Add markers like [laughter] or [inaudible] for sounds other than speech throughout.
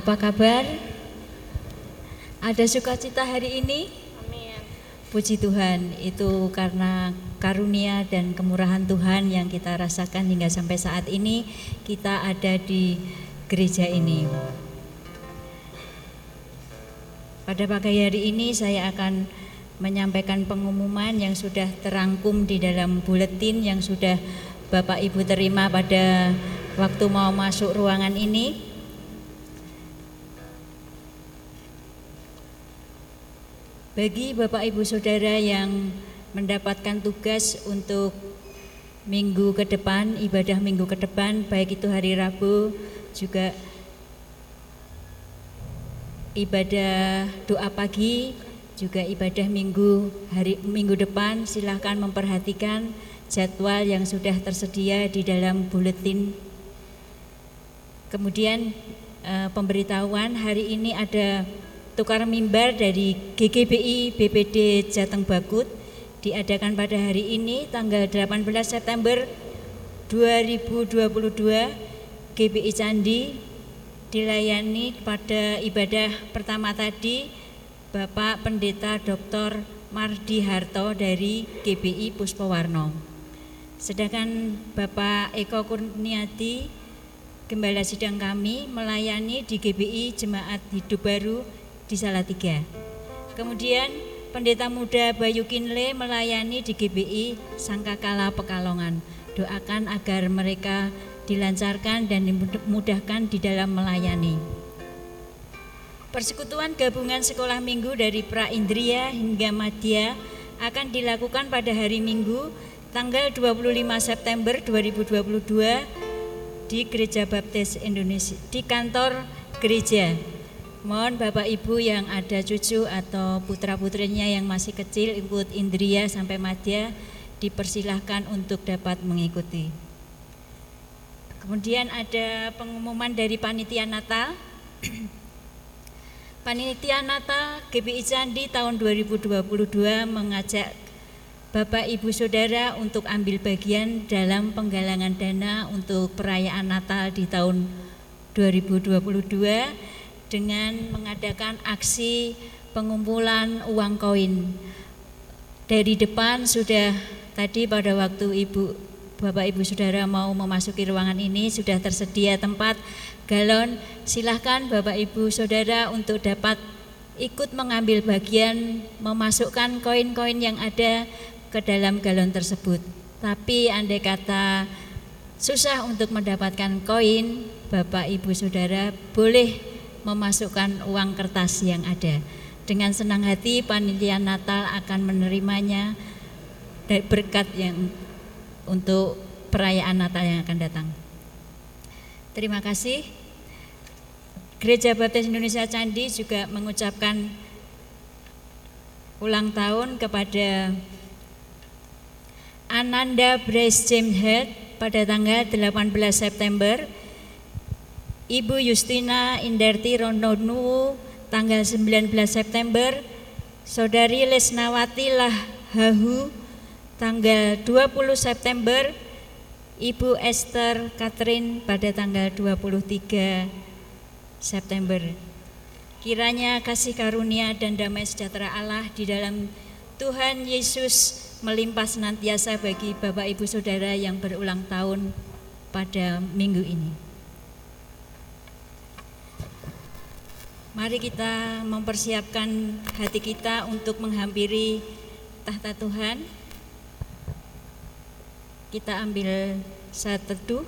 Apa kabar? Ada sukacita hari ini? Amin. Puji Tuhan, itu karena karunia dan kemurahan Tuhan yang kita rasakan hingga sampai saat ini kita ada di gereja ini. Pada pagi hari ini saya akan menyampaikan pengumuman yang sudah terangkum di dalam buletin yang sudah Bapak Ibu terima pada waktu mau masuk ruangan ini. Bagi Bapak Ibu Saudara yang mendapatkan tugas untuk minggu ke depan, ibadah minggu ke depan, baik itu hari Rabu juga ibadah doa pagi, juga ibadah minggu hari minggu depan silahkan memperhatikan jadwal yang sudah tersedia di dalam buletin. Kemudian eh, pemberitahuan hari ini ada tukar mimbar dari GGBI BPD Jateng Bakut diadakan pada hari ini tanggal 18 September 2022 GBI Candi dilayani pada ibadah pertama tadi Bapak Pendeta Dr. Mardi Harto dari GBI Puspawarno. Sedangkan Bapak Eko Kurniati Gembala sidang kami melayani di GBI Jemaat Hidup Baru di Salatiga. Kemudian Pendeta Muda Bayu Kinle melayani di GBI Sangkakala Pekalongan. Doakan agar mereka dilancarkan dan dimudahkan di dalam melayani. Persekutuan gabungan sekolah minggu dari Pra Indria hingga Madya akan dilakukan pada hari Minggu tanggal 25 September 2022 di Gereja Baptis Indonesia di kantor gereja. Mohon Bapak Ibu yang ada cucu atau putra-putrinya yang masih kecil ikut Indria sampai Madya dipersilahkan untuk dapat mengikuti. Kemudian ada pengumuman dari panitia Natal. [clears throat] panitia Natal GBI Candi tahun 2022 mengajak Bapak Ibu Saudara untuk ambil bagian dalam penggalangan dana untuk perayaan Natal di tahun 2022 dengan mengadakan aksi pengumpulan uang koin. Dari depan sudah tadi pada waktu Ibu Bapak Ibu Saudara mau memasuki ruangan ini sudah tersedia tempat galon. Silahkan Bapak Ibu Saudara untuk dapat ikut mengambil bagian memasukkan koin-koin yang ada ke dalam galon tersebut. Tapi andai kata susah untuk mendapatkan koin, Bapak Ibu Saudara boleh memasukkan uang kertas yang ada. Dengan senang hati panitia Natal akan menerimanya dari berkat yang untuk perayaan Natal yang akan datang. Terima kasih. Gereja Baptis Indonesia Candi juga mengucapkan ulang tahun kepada Ananda Brace James Head pada tanggal 18 September Ibu Justina Inderti Rondonu tanggal 19 September, Saudari Lesnawati Lahahu tanggal 20 September, Ibu Esther Catherine pada tanggal 23 September. Kiranya kasih karunia dan damai sejahtera Allah di dalam Tuhan Yesus melimpah senantiasa bagi Bapak Ibu Saudara yang berulang tahun pada minggu ini. Mari kita mempersiapkan hati kita untuk menghampiri tahta Tuhan. Kita ambil saat teduh.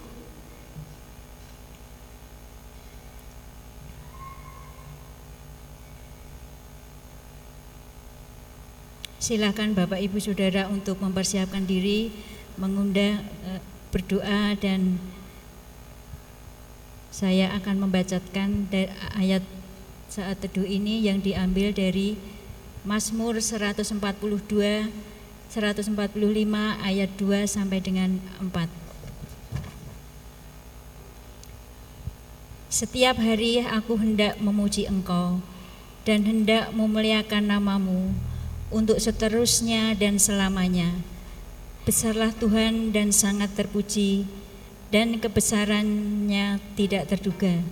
Silakan Bapak Ibu Saudara untuk mempersiapkan diri, mengundang eh, berdoa dan saya akan membacakan ayat saat teduh ini yang diambil dari Mazmur 142 145 ayat 2 sampai dengan 4. Setiap hari aku hendak memuji Engkau dan hendak memuliakan namamu untuk seterusnya dan selamanya. Besarlah Tuhan dan sangat terpuji dan kebesarannya tidak terduga.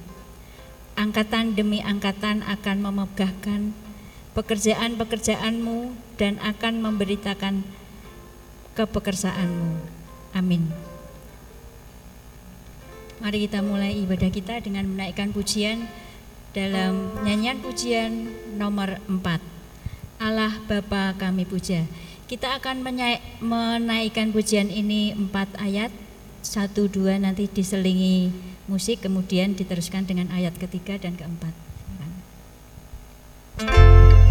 Angkatan demi angkatan akan memegahkan pekerjaan-pekerjaanmu dan akan memberitakan kepekerjaanmu. Amin. Mari kita mulai ibadah kita dengan menaikkan pujian dalam nyanyian pujian nomor 4. Allah Bapa kami puja. Kita akan menaikkan pujian ini empat ayat, satu dua nanti diselingi musik, kemudian diteruskan dengan ayat ketiga dan keempat. surga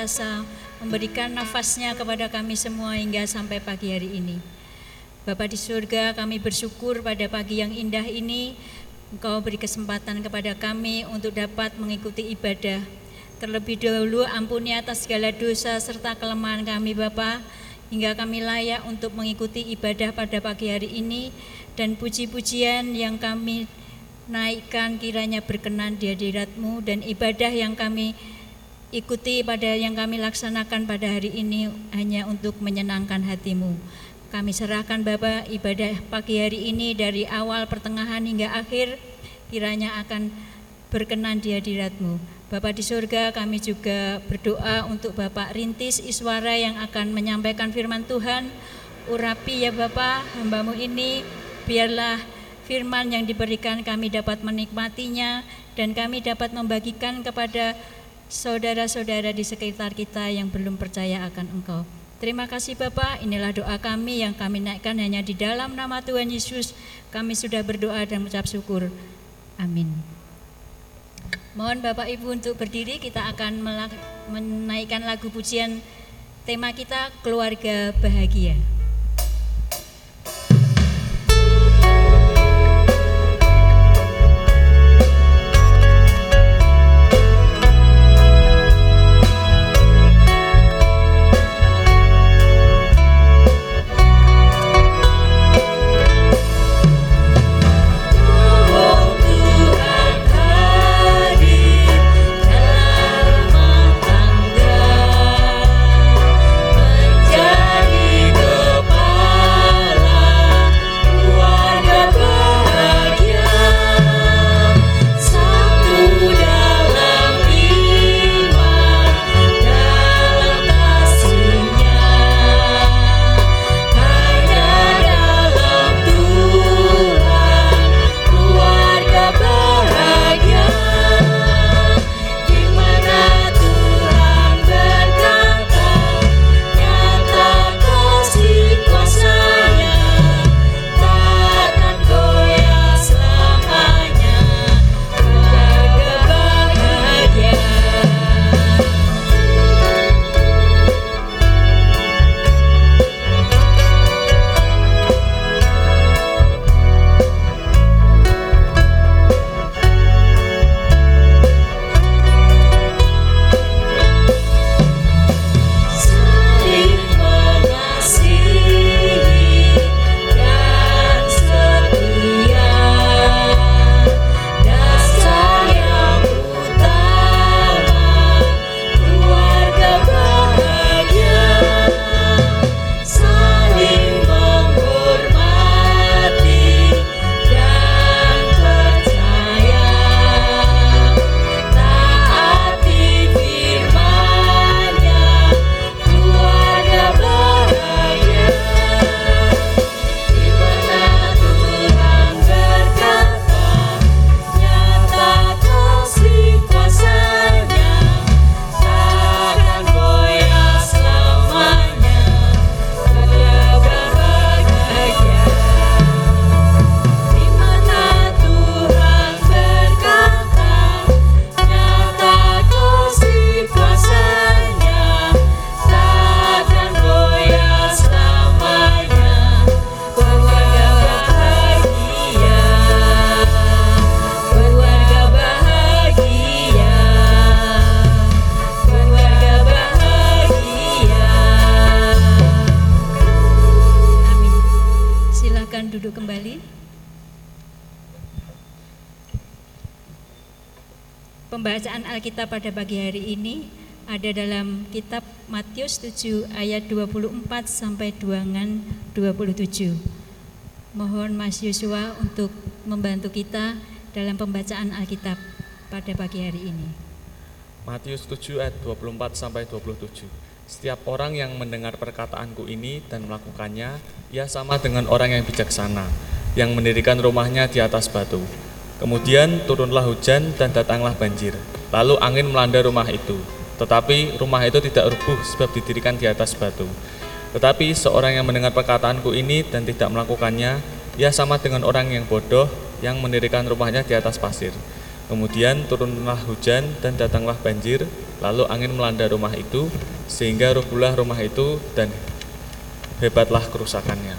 senantiasa memberikan nafasnya kepada kami semua hingga sampai pagi hari ini. Bapa di surga, kami bersyukur pada pagi yang indah ini, Engkau beri kesempatan kepada kami untuk dapat mengikuti ibadah. Terlebih dahulu ampuni atas segala dosa serta kelemahan kami Bapak, hingga kami layak untuk mengikuti ibadah pada pagi hari ini dan puji-pujian yang kami naikkan kiranya berkenan di hadiratmu dan ibadah yang kami ikuti pada yang kami laksanakan pada hari ini hanya untuk menyenangkan hatimu. Kami serahkan Bapak ibadah pagi hari ini dari awal pertengahan hingga akhir kiranya akan berkenan di hadiratmu. Bapak di surga kami juga berdoa untuk Bapak Rintis Iswara yang akan menyampaikan firman Tuhan. Urapi ya Bapak hambamu ini biarlah firman yang diberikan kami dapat menikmatinya dan kami dapat membagikan kepada saudara-saudara di sekitar kita yang belum percaya akan Engkau. Terima kasih Bapak, inilah doa kami yang kami naikkan hanya di dalam nama Tuhan Yesus. Kami sudah berdoa dan mengucap syukur. Amin. Mohon Bapak Ibu untuk berdiri, kita akan menaikkan lagu pujian tema kita keluarga bahagia. Pada pagi hari ini ada dalam kitab Matius 7 ayat 24 sampai dengan 27. Mohon Mas Yosua untuk membantu kita dalam pembacaan Alkitab pada pagi hari ini. Matius 7 ayat 24 sampai 27. Setiap orang yang mendengar perkataanku ini dan melakukannya, ia sama dengan orang yang bijaksana, yang mendirikan rumahnya di atas batu. Kemudian turunlah hujan dan datanglah banjir. Lalu angin melanda rumah itu. Tetapi rumah itu tidak rubuh sebab didirikan di atas batu. Tetapi seorang yang mendengar perkataanku ini dan tidak melakukannya, ia sama dengan orang yang bodoh yang mendirikan rumahnya di atas pasir. Kemudian turunlah hujan dan datanglah banjir, lalu angin melanda rumah itu, sehingga rubuhlah rumah itu dan hebatlah kerusakannya.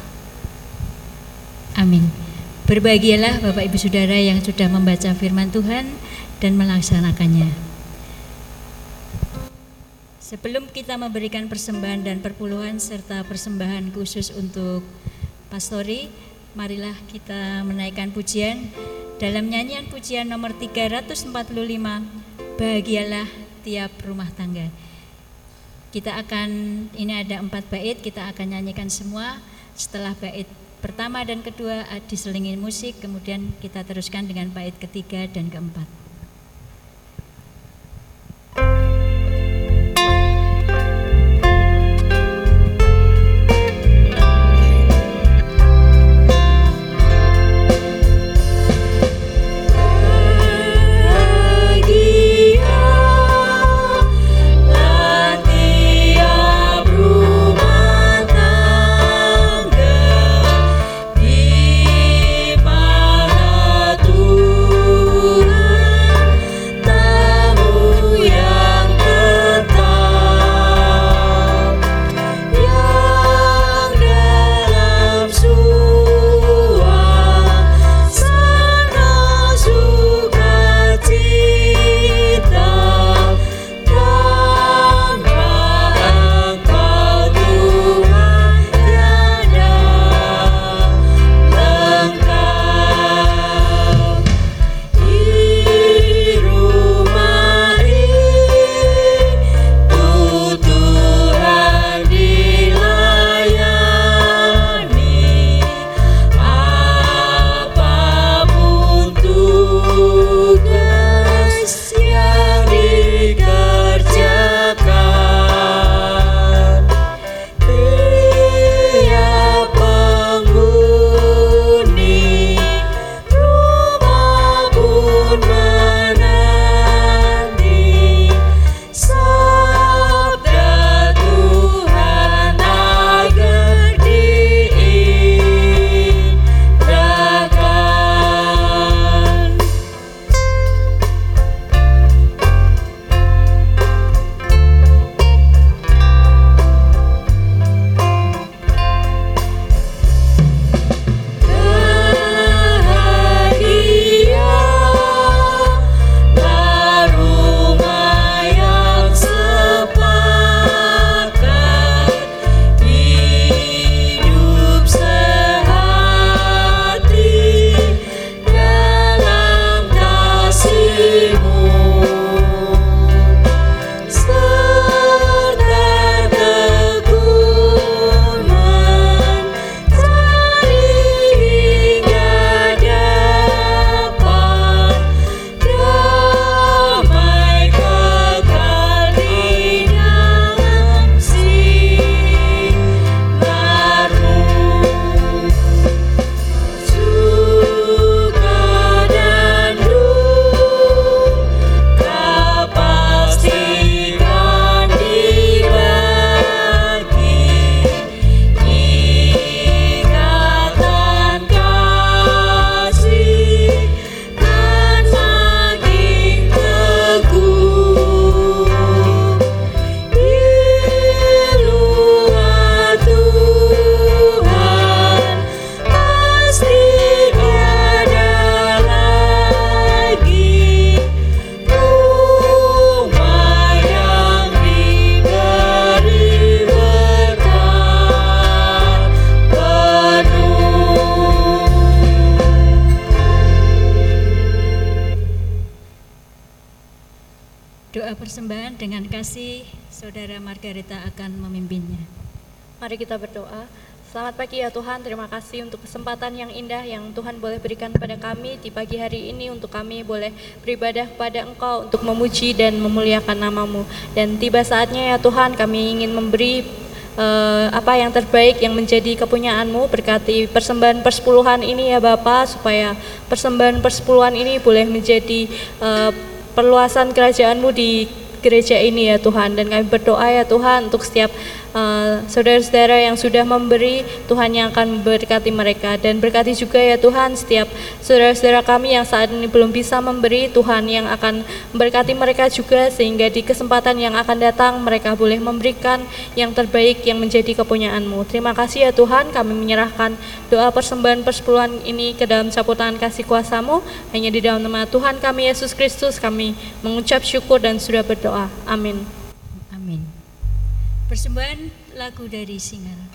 Amin. Berbahagialah Bapak Ibu Saudara yang sudah membaca firman Tuhan dan melaksanakannya. Sebelum kita memberikan persembahan dan perpuluhan serta persembahan khusus untuk pastori, marilah kita menaikkan pujian dalam nyanyian pujian nomor 345 Bahagialah tiap rumah tangga. Kita akan ini ada empat bait kita akan nyanyikan semua. Setelah bait pertama dan kedua diselingin musik, kemudian kita teruskan dengan bait ketiga dan keempat. Kasih untuk kesempatan yang indah yang Tuhan boleh berikan pada kami di pagi hari ini untuk kami boleh beribadah kepada Engkau untuk memuji dan memuliakan namamu. Dan tiba saatnya ya Tuhan kami ingin memberi uh, apa yang terbaik yang menjadi kepunyaanmu berkati persembahan persepuluhan ini ya Bapak supaya persembahan persepuluhan ini boleh menjadi uh, perluasan kerajaanmu di gereja ini ya Tuhan dan kami berdoa ya Tuhan untuk setiap Eh, saudara-saudara yang sudah memberi, Tuhan yang akan memberkati mereka dan berkati juga ya Tuhan setiap saudara-saudara kami yang saat ini belum bisa memberi, Tuhan yang akan memberkati mereka juga sehingga di kesempatan yang akan datang mereka boleh memberikan yang terbaik yang menjadi kepunyaanmu. Terima kasih ya Tuhan, kami menyerahkan doa persembahan persepuluhan ini ke dalam sapu tangan kasih kuasamu, hanya di dalam nama Tuhan kami Yesus Kristus kami mengucap syukur dan sudah berdoa. Amin. Persembahan lagu dari Singal.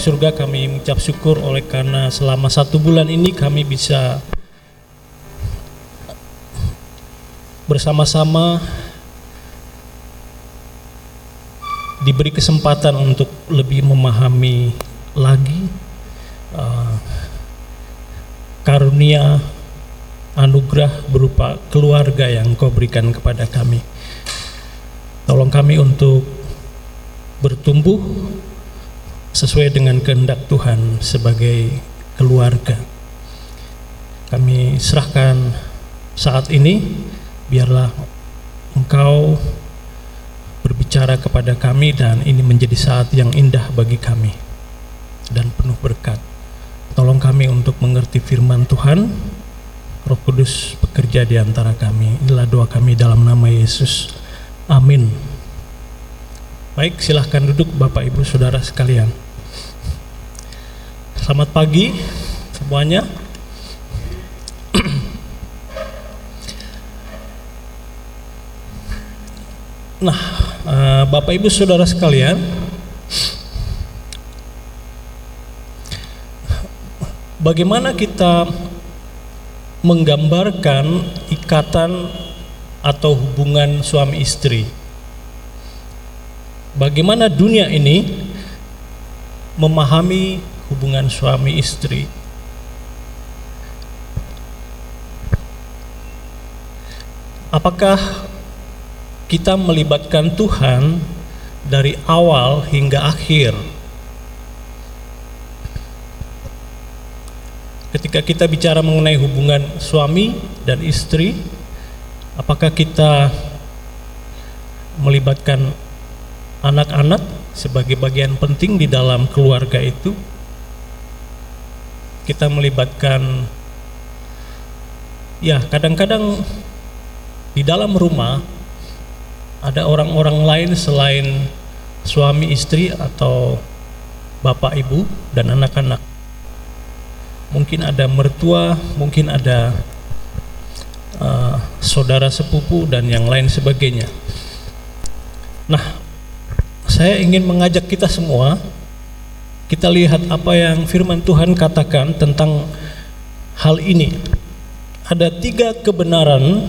Surga kami mengucap syukur oleh karena selama satu bulan ini kami bisa bersama-sama diberi kesempatan untuk lebih memahami lagi uh, karunia anugerah berupa keluarga yang kau berikan kepada kami. Tolong kami untuk bertumbuh sesuai dengan kehendak Tuhan sebagai keluarga. Kami serahkan saat ini, biarlah Engkau berbicara kepada kami dan ini menjadi saat yang indah bagi kami dan penuh berkat. Tolong kami untuk mengerti firman Tuhan, Roh Kudus bekerja di antara kami. Inilah doa kami dalam nama Yesus. Amin. Baik, silahkan duduk Bapak Ibu Saudara sekalian. Selamat pagi semuanya. [clears throat] Nah, eh, Bapak Ibu Saudara sekalian, bagaimana kita menggambarkan ikatan atau hubungan suami istri? Bagaimana dunia ini memahami hubungan suami istri? Apakah kita melibatkan Tuhan dari awal hingga akhir? Ketika kita bicara mengenai hubungan suami dan istri, apakah kita melibatkan anak-anak sebagai bagian penting di dalam keluarga itu? Kita melibatkan ya kadang-kadang di dalam rumah ada orang-orang lain selain suami istri atau bapak ibu dan anak-anak mungkin ada mertua mungkin ada uh, saudara sepupu dan yang lain sebagainya nah saya ingin mengajak kita semua kita lihat apa yang firman Tuhan katakan tentang hal ini ada tiga kebenaran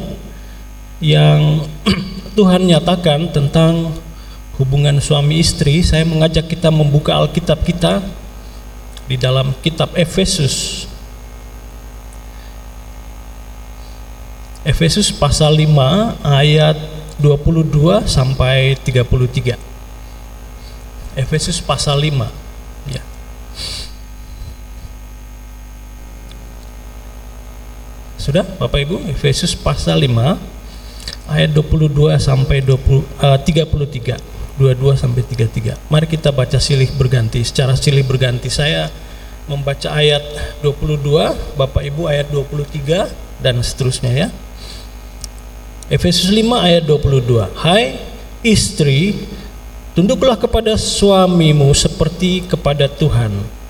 yang [clears throat] Tuhan nyatakan tentang hubungan suami istri, saya mengajak kita membuka Alkitab kita di dalam kitab Efesus. Efesus pasal 5 ayat 22 sampai 33. Efesus pasal 5 ya. Sudah Bapak Ibu, Efesus pasal 5 ayat 22 sampai 20 uh, 33. 22 sampai 33. Mari kita baca silih berganti secara silih berganti. Saya membaca ayat 22, Bapak Ibu ayat 23 dan seterusnya ya. Efesus 5 ayat 22. Hai istri, tunduklah kepada suamimu seperti kepada Tuhan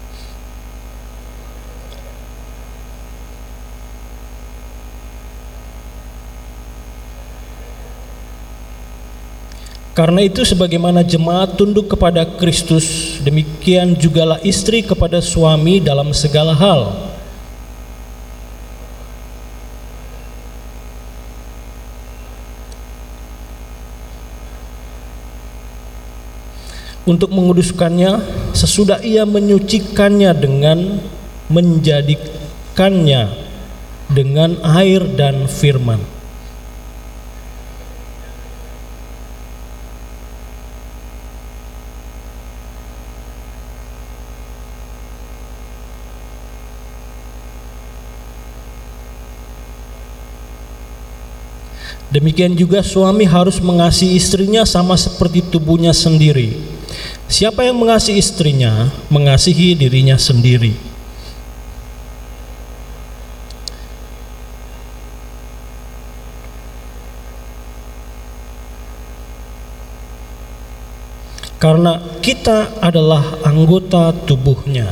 Karena itu sebagaimana jemaat tunduk kepada Kristus, demikian jugalah istri kepada suami dalam segala hal. Untuk menguduskannya sesudah ia menyucikannya dengan menjadikannya dengan air dan firman. Demikian juga suami harus mengasihi istrinya sama seperti tubuhnya sendiri. Siapa yang mengasihi istrinya, mengasihi dirinya sendiri. Karena kita adalah anggota tubuhnya.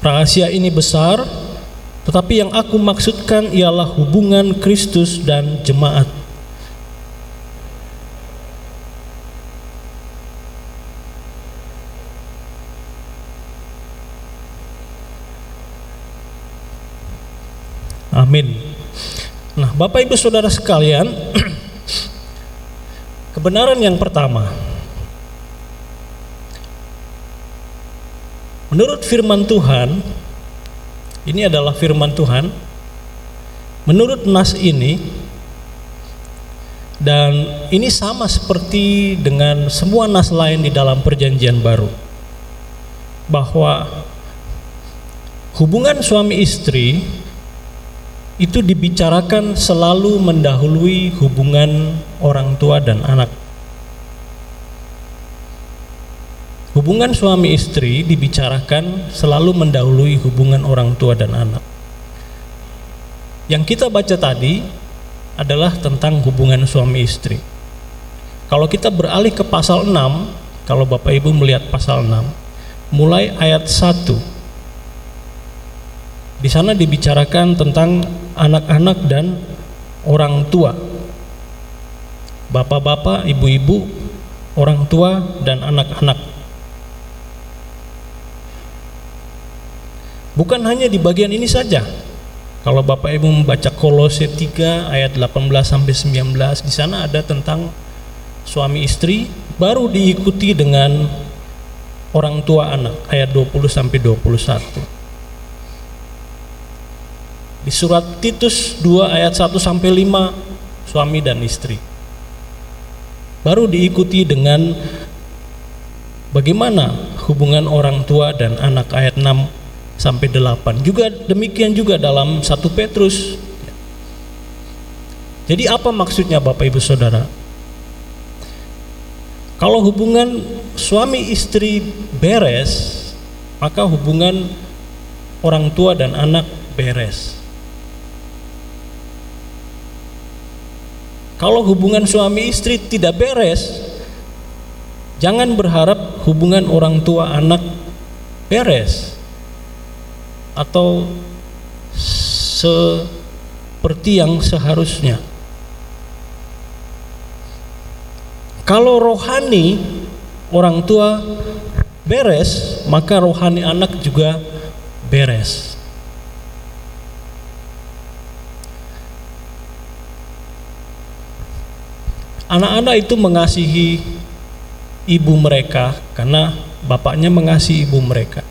Rahasia ini besar, tetapi yang aku maksudkan ialah hubungan Kristus dan jemaat. Amin. Nah, Bapak Ibu Saudara sekalian, [clears throat] kebenaran yang pertama, Menurut firman Tuhan, ini adalah firman Tuhan. Menurut nas ini dan ini sama seperti dengan semua nas lain di dalam perjanjian baru. Bahwa hubungan suami istri itu dibicarakan selalu mendahului hubungan orang tua dan anak. Hubungan suami istri dibicarakan selalu mendahului hubungan orang tua dan anak. Yang kita baca tadi adalah tentang hubungan suami istri. Kalau kita beralih ke pasal 6, kalau Bapak Ibu melihat pasal 6, mulai ayat 1. Di sana dibicarakan tentang anak-anak dan orang tua. Bapak-bapak, ibu-ibu, orang tua dan anak-anak. Bukan hanya di bagian ini saja. Kalau Bapak Ibu membaca Kolose 3 ayat 18 sampai 19 di sana ada tentang suami istri baru diikuti dengan orang tua anak ayat 20 sampai 21. Di surat Titus 2 ayat 1 sampai 5 suami dan istri. Baru diikuti dengan bagaimana hubungan orang tua dan anak ayat 6 sampai 8. Juga demikian juga dalam 1 Petrus. Jadi apa maksudnya Bapak Ibu Saudara? Kalau hubungan suami istri beres, maka hubungan orang tua dan anak beres. Kalau hubungan suami istri tidak beres, jangan berharap hubungan orang tua anak beres atau seperti yang seharusnya. Kalau rohani orang tua beres, maka rohani anak juga beres. Anak-anak itu mengasihi ibu mereka karena bapaknya mengasihi ibu mereka.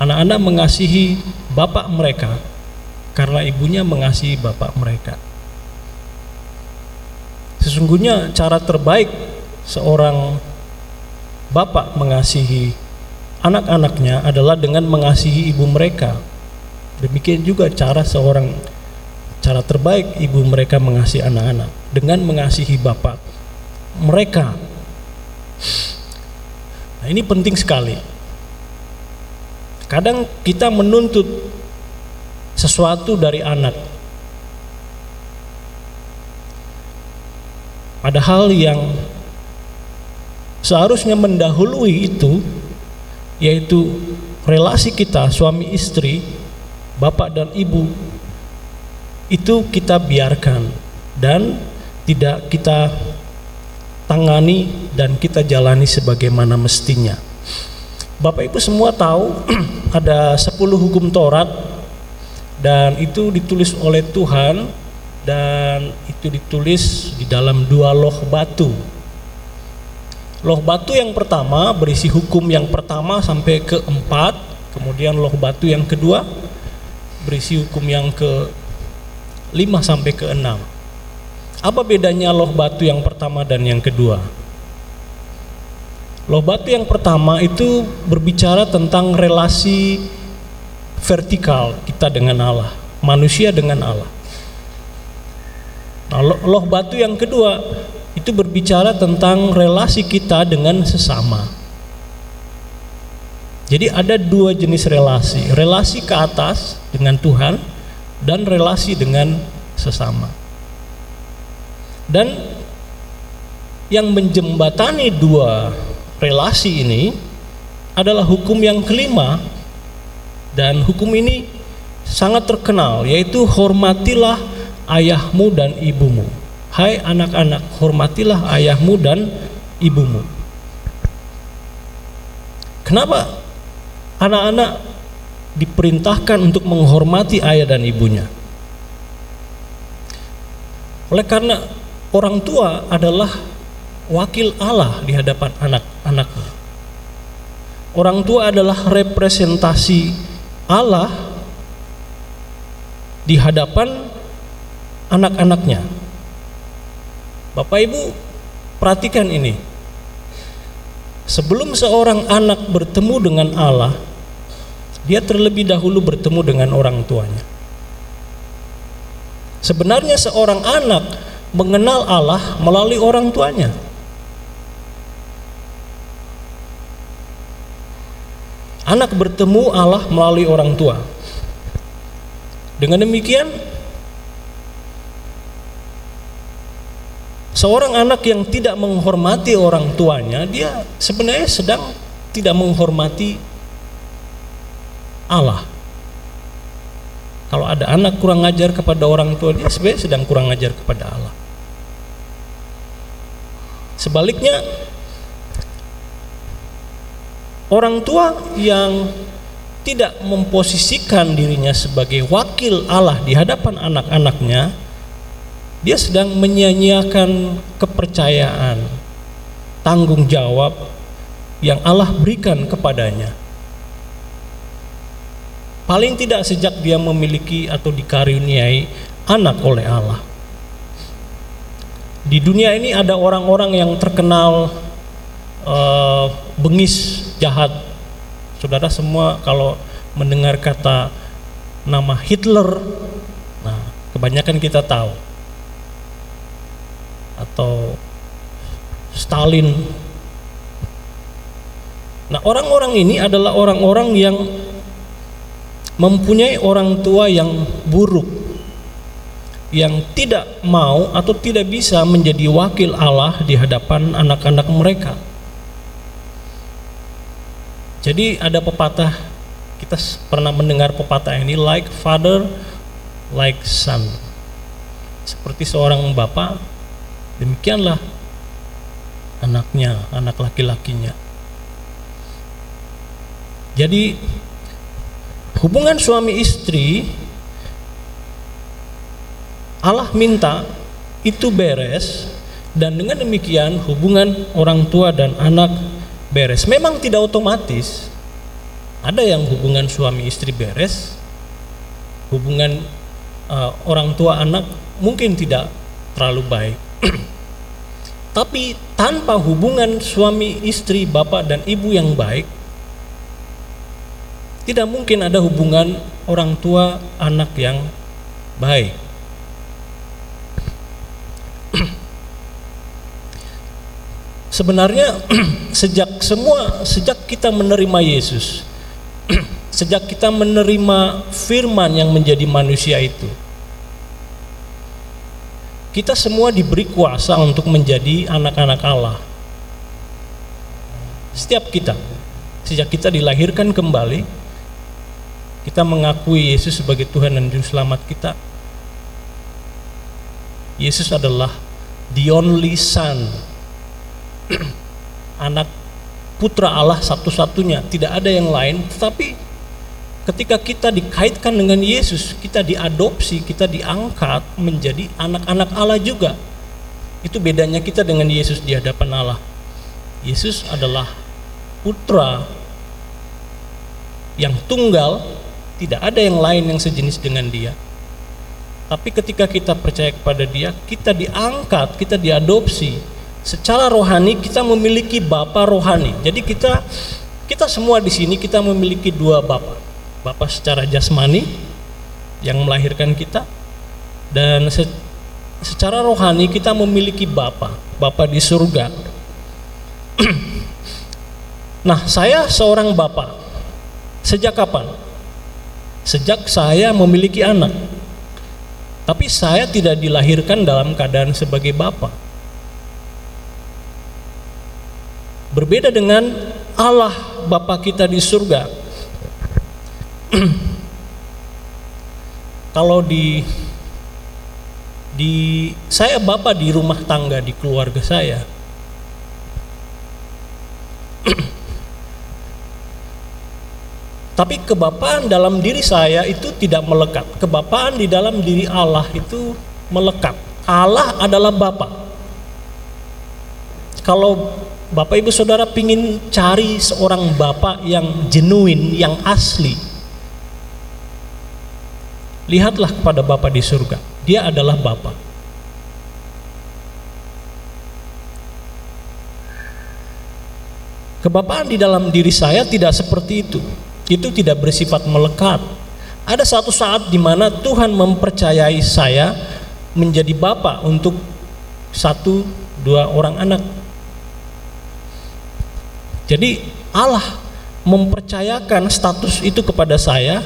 Anak-anak mengasihi bapak mereka karena ibunya mengasihi bapak mereka. Sesungguhnya cara terbaik seorang bapak mengasihi anak-anaknya adalah dengan mengasihi ibu mereka. Demikian juga cara seorang cara terbaik ibu mereka mengasihi anak-anak dengan mengasihi bapak mereka. Nah, ini penting sekali. Kadang kita menuntut sesuatu dari anak. Padahal yang seharusnya mendahului itu yaitu relasi kita suami istri, bapak dan ibu itu kita biarkan dan tidak kita tangani dan kita jalani sebagaimana mestinya. Bapak Ibu semua tahu [clears throat] ada 10 hukum Taurat dan itu ditulis oleh Tuhan dan itu ditulis di dalam dua loh batu. Loh batu yang pertama berisi hukum yang pertama sampai ke empat, kemudian loh batu yang kedua berisi hukum yang ke lima sampai ke enam. Apa bedanya loh batu yang pertama dan yang kedua? Loh batu yang pertama itu berbicara tentang relasi vertikal kita dengan Allah, manusia dengan Allah. Nah, loh batu yang kedua itu berbicara tentang relasi kita dengan sesama. Jadi ada dua jenis relasi, relasi ke atas dengan Tuhan dan relasi dengan sesama. Dan yang menjembatani dua relasi ini adalah hukum yang kelima dan hukum ini sangat terkenal yaitu hormatilah ayahmu dan ibumu. Hai anak-anak, hormatilah ayahmu dan ibumu. Kenapa anak-anak diperintahkan untuk menghormati ayah dan ibunya? Oleh karena orang tua adalah wakil Allah di hadapan anak-anaknya. Orang tua adalah representasi Allah di hadapan anak-anaknya. Bapak Ibu, perhatikan ini. Sebelum seorang anak bertemu dengan Allah, dia terlebih dahulu bertemu dengan orang tuanya. Sebenarnya seorang anak mengenal Allah melalui orang tuanya. Anak bertemu Allah melalui orang tua. Dengan demikian, seorang anak yang tidak menghormati orang tuanya, dia sebenarnya sedang tidak menghormati Allah. Kalau ada anak kurang ajar kepada orang tua, dia sebenarnya sedang kurang ajar kepada Allah. Sebaliknya, orang tua yang tidak memposisikan dirinya sebagai wakil Allah di hadapan anak-anaknya, dia sedang menyia-nyiakan kepercayaan, tanggung jawab yang Allah berikan kepadanya. Paling tidak sejak dia memiliki atau dikaruniai anak oleh Allah. Di dunia ini ada orang-orang yang terkenal uh, bengis, jahat. Saudara semua kalau mendengar kata nama Hitler, nah kebanyakan kita tahu atau Stalin. Nah, orang-orang ini adalah orang-orang yang mempunyai orang tua yang buruk, yang tidak mau atau tidak bisa menjadi wakil Allah di hadapan anak-anak mereka. Jadi ada pepatah kita pernah mendengar pepatah ini like father like son. Seperti seorang bapak Demikianlah anaknya, anak laki-lakinya. Jadi hubungan suami istri Allah minta itu beres dan dengan demikian hubungan orang tua dan anak beres. Memang tidak otomatis. Ada yang hubungan suami istri beres, hubungan uh, orang tua anak mungkin tidak terlalu baik. [clears throat] Tapi tanpa hubungan suami istri, bapak dan ibu yang baik, tidak mungkin ada hubungan orang tua anak yang baik. Sebenarnya [clears throat] sejak semua sejak kita menerima Yesus, [clears throat] sejak kita menerima firman yang menjadi manusia itu, kita semua diberi kuasa untuk menjadi anak-anak Allah. Setiap kita, sejak kita dilahirkan kembali, kita mengakui Yesus sebagai Tuhan dan Juru Selamat kita. Yesus adalah the only Son, [clears throat] anak putra Allah satu-satunya, tidak ada yang lain, tetapi ketika kita dikaitkan dengan Yesus, kita diadopsi, kita diangkat menjadi anak-anak Allah juga. Itu bedanya kita dengan Yesus di hadapan Allah. Yesus adalah putra yang tunggal, tidak ada yang lain yang sejenis dengan dia. Tapi ketika kita percaya kepada dia, kita diangkat, kita diadopsi. Secara rohani kita memiliki bapa rohani. Jadi kita kita semua di sini kita memiliki dua bapa Bapak secara jasmani yang melahirkan kita dan se secara rohani kita memiliki Bapa, Bapa di surga. [clears throat] nah, saya seorang Bapak. Sejak kapan? Sejak saya memiliki anak. Tapi saya tidak dilahirkan dalam keadaan sebagai Bapak. Berbeda dengan Allah Bapa kita di surga. [clears throat] Kalau di di saya bapak di rumah tangga di keluarga saya. [clears throat] Tapi kebapaan dalam diri saya itu tidak melekat. Kebapaan di dalam diri Allah itu melekat. Allah adalah Bapak kalau Bapak Ibu Saudara ingin cari seorang Bapak yang genuine yang asli lihatlah kepada Bapa di surga. Dia adalah Bapa. Kebapaan di dalam diri saya tidak seperti itu. Itu tidak bersifat melekat. Ada satu saat di mana Tuhan mempercayai saya menjadi Bapa untuk satu dua orang anak. Jadi Allah mempercayakan status itu kepada saya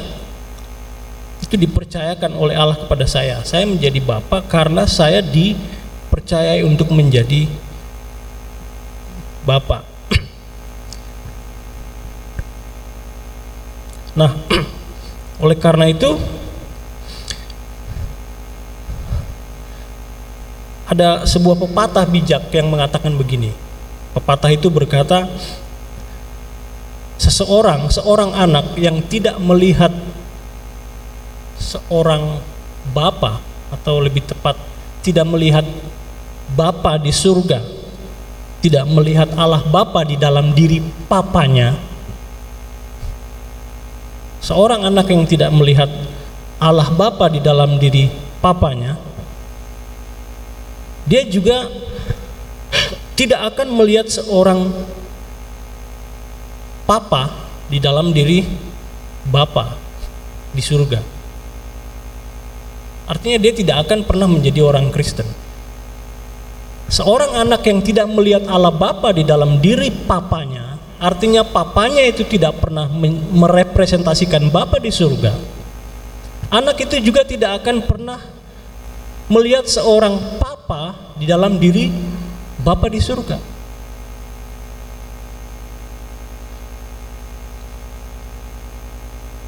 itu dipercayakan oleh Allah kepada saya. Saya menjadi bapak karena saya dipercayai untuk menjadi bapak. [clears throat] Nah, [clears throat] oleh karena itu ada sebuah pepatah bijak yang mengatakan begini. Pepatah itu berkata, seseorang, seorang anak yang tidak melihat seorang bapa atau lebih tepat tidak melihat bapa di surga, tidak melihat Allah Bapa di dalam diri papanya, seorang anak yang tidak melihat Allah Bapa di dalam diri papanya, dia juga tidak akan melihat seorang papa di dalam diri bapa di surga. Artinya dia tidak akan pernah menjadi orang Kristen. Seorang anak yang tidak melihat Allah Bapa di dalam diri papanya Artinya papanya itu tidak pernah merepresentasikan Bapa di surga. Anak itu juga tidak akan pernah melihat seorang papa di dalam diri Bapa di surga.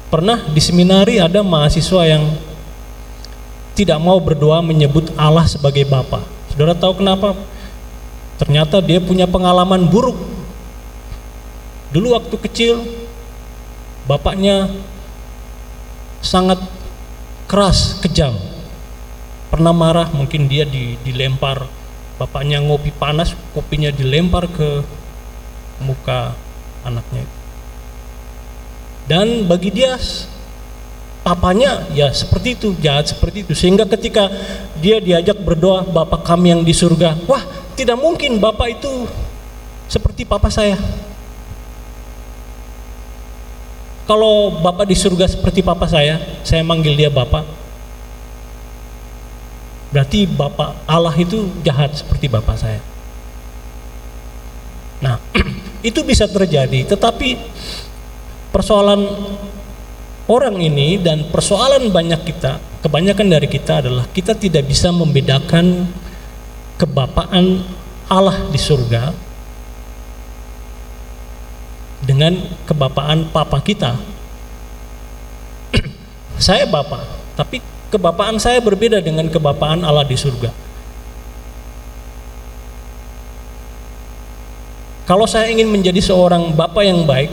Pernah di seminari ada mahasiswa yang tidak mau berdoa menyebut Allah sebagai Bapa. Saudara tahu kenapa? Ternyata dia punya pengalaman buruk Dulu waktu kecil bapaknya sangat keras, kejam. Pernah marah, mungkin dia dilempar bapaknya ngopi panas, kopinya dilempar ke muka anaknya. Dan bagi dia papanya ya seperti itu, jahat seperti itu. Sehingga ketika dia diajak berdoa, Bapak kami yang di surga, wah tidak mungkin Bapak itu seperti papa saya. Kalau Bapak di surga seperti Papa saya, saya manggil dia Bapak. Berarti Bapak Allah itu jahat seperti Bapak saya. Nah, [clears throat] itu bisa terjadi, tetapi persoalan orang ini dan persoalan banyak kita, kebanyakan dari kita adalah kita tidak bisa membedakan kebapaan Allah di surga dengan kebapaan papa kita. [clears throat] saya bapak, tapi kebapaan saya berbeda dengan kebapaan Allah di surga. Kalau saya ingin menjadi seorang bapak yang baik,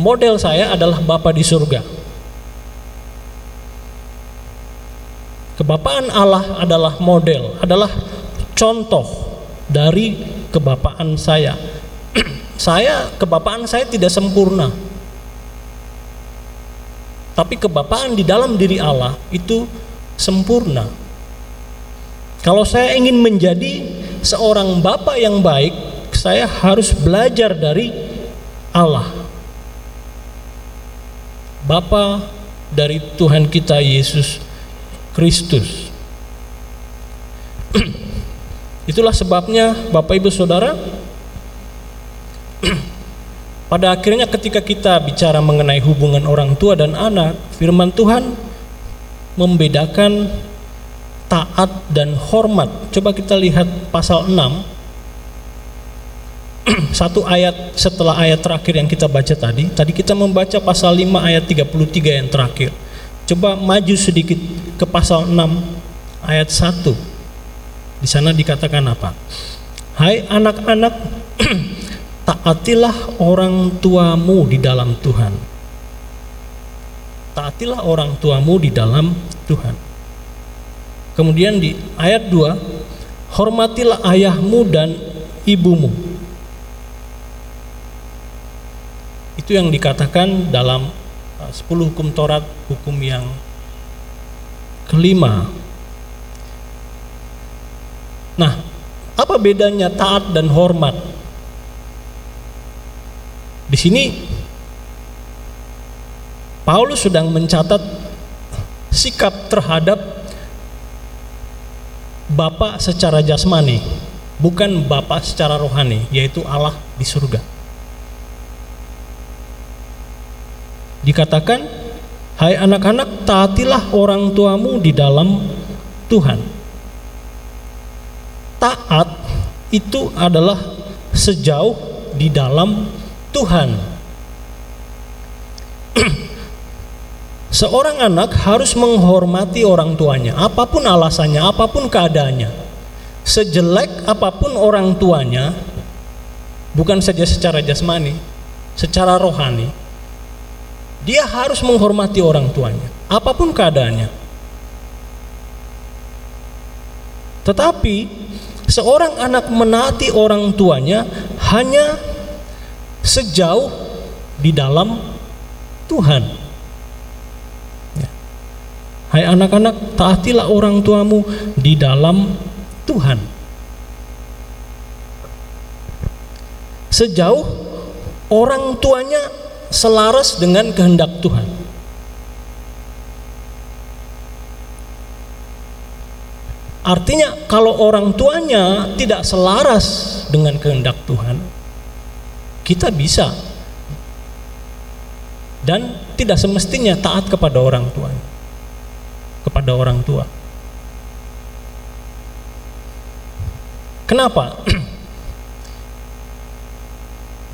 model saya adalah bapak di surga. Kebapaan Allah adalah model, adalah contoh dari kebapaan saya [clears throat] saya kebapaan saya tidak sempurna. Tapi kebapaan di dalam diri Allah itu sempurna. Kalau saya ingin menjadi seorang bapak yang baik, saya harus belajar dari Allah. Bapa dari Tuhan kita Yesus Kristus. [clears throat] Itulah sebabnya Bapak Ibu Saudara, [clears throat] pada akhirnya ketika kita bicara mengenai hubungan orang tua dan anak, firman Tuhan membedakan taat dan hormat. Coba kita lihat pasal 6 [clears throat] satu ayat setelah ayat terakhir yang kita baca tadi. Tadi kita membaca pasal 5 ayat 33 yang terakhir. Coba maju sedikit ke pasal 6 ayat 1. Di sana dikatakan apa? Hai anak-anak [clears throat] taatilah orang tuamu di dalam Tuhan. Taatilah orang tuamu di dalam Tuhan. Kemudian di ayat 2, hormatilah ayahmu dan ibumu. Itu yang dikatakan dalam 10 uh, hukum Taurat, hukum yang kelima. Nah, apa bedanya taat dan hormat? Di sini Paulus sedang mencatat sikap terhadap Bapak secara jasmani, bukan Bapak secara rohani, yaitu Allah di surga. Dikatakan, Hai anak-anak, taatilah orang tuamu di dalam Tuhan. Taat itu adalah sejauh di dalam Tuhan. [clears throat] Seorang anak harus menghormati orang tuanya, apa pun alasannya, apa pun keadaannya. Sejelek apa pun orang tuanya, bukan saja secara jasmani, secara rohani, dia harus menghormati orang tuanya, apa pun keadaannya. Tetapi seorang anak menaati orang tuanya hanya sejauh di dalam Tuhan. Ya. Hai anak-anak, taatilah orang tuamu di dalam Tuhan. Sejauh orang tuanya selaras dengan kehendak Tuhan. Artinya kalau orang tuanya tidak selaras dengan kehendak Tuhan, kita bisa dan tidak semestinya taat kepada orang tua. Kepada orang tua. Kenapa? [clears throat]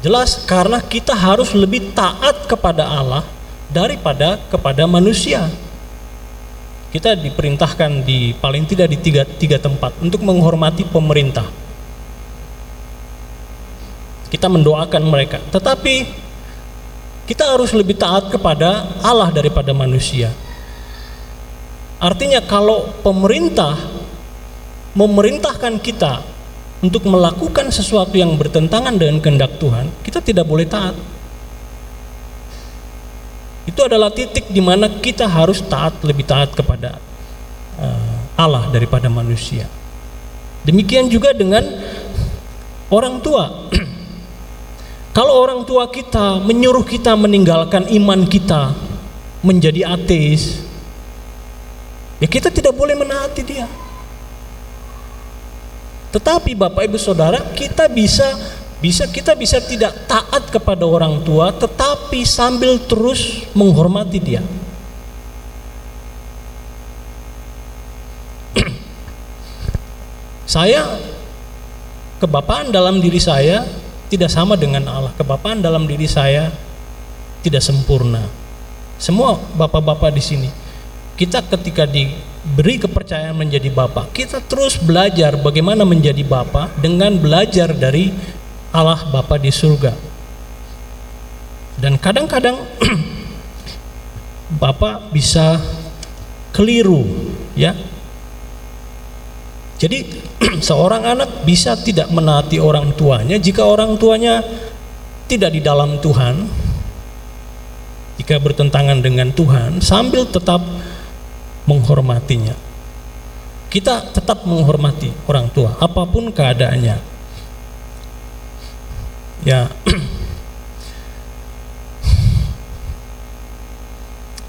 Jelas karena kita harus lebih taat kepada Allah daripada kepada manusia. Kita diperintahkan di paling tidak di tiga, tiga tempat untuk menghormati pemerintah. Kita mendoakan mereka, tetapi kita harus lebih taat kepada Allah daripada manusia. Artinya kalau pemerintah memerintahkan kita untuk melakukan sesuatu yang bertentangan dengan kehendak Tuhan, kita tidak boleh taat. Itu adalah titik di mana kita harus taat lebih taat kepada uh, Allah daripada manusia. Demikian juga dengan orang tua. [clears throat] Kalau orang tua kita menyuruh kita meninggalkan iman kita menjadi ateis, ya kita tidak boleh menaati dia. Tetapi Bapak Ibu Saudara, kita bisa bisa kita bisa tidak taat kepada orang tua tetapi sambil terus menghormati dia. [clears throat] saya kebapaan dalam diri saya tidak sama dengan Allah. Kebapaan dalam diri saya tidak sempurna. Semua bapak-bapak di sini kita ketika di beri kepercayaan menjadi bapak. Kita terus belajar bagaimana menjadi bapak dengan belajar dari Allah Bapa di surga. Dan kadang-kadang [clears throat] bapak bisa keliru, ya. Jadi [clears throat] seorang anak bisa tidak menaati orang tuanya jika orang tuanya tidak di dalam Tuhan, jika bertentangan dengan Tuhan, sambil tetap menghormatinya. Kita tetap menghormati orang tua apa pun keadaannya. Ya. [clears throat]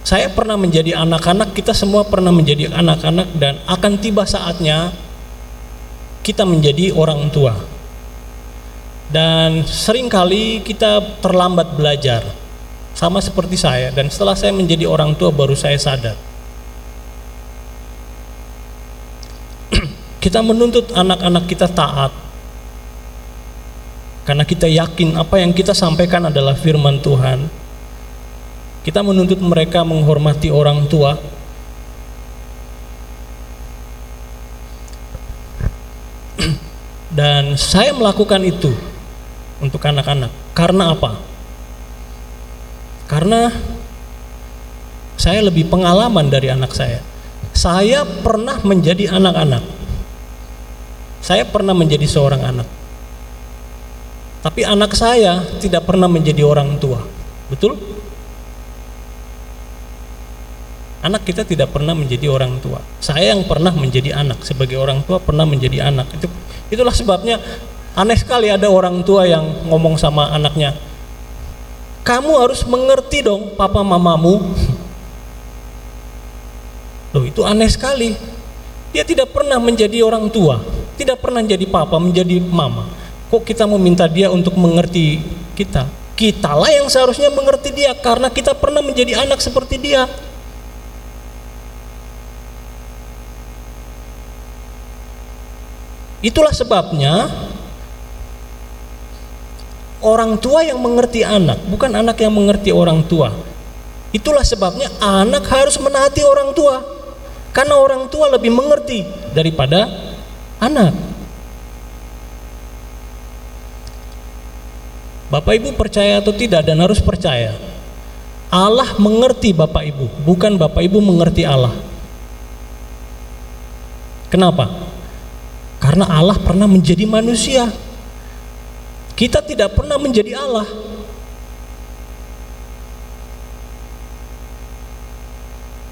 Saya pernah menjadi anak-anak, kita semua pernah menjadi anak-anak dan akan tiba saatnya kita menjadi orang tua. Dan sering kali kita terlambat belajar. Sama seperti saya dan setelah saya menjadi orang tua baru saya sadar Kita menuntut anak-anak kita taat. Karena kita yakin apa yang kita sampaikan adalah firman Tuhan. Kita menuntut mereka menghormati orang tua. [clears throat] Dan saya melakukan itu untuk anak-anak. Karena apa? Karena saya lebih pengalaman dari anak saya. Saya pernah menjadi anak-anak saya pernah menjadi seorang anak. Tapi anak saya tidak pernah menjadi orang tua. Betul? Anak kita tidak pernah menjadi orang tua. Saya yang pernah menjadi anak sebagai orang tua pernah menjadi anak. Itu itulah sebabnya aneh sekali ada orang tua yang ngomong sama anaknya, "Kamu harus mengerti dong papa mamamu." [laughs] Loh, itu aneh sekali. Dia tidak pernah menjadi orang tua tidak pernah jadi papa, menjadi mama. Kok kita mau minta dia untuk mengerti kita? Kitalah yang seharusnya mengerti dia karena kita pernah menjadi anak seperti dia. Itulah sebabnya orang tua yang mengerti anak, bukan anak yang mengerti orang tua. Itulah sebabnya anak harus menaati orang tua. Karena orang tua lebih mengerti daripada anak. Bapak Ibu percaya atau tidak dan harus percaya. Allah mengerti Bapak Ibu, bukan Bapak Ibu mengerti Allah. Kenapa? Karena Allah pernah menjadi manusia. Kita tidak pernah menjadi Allah.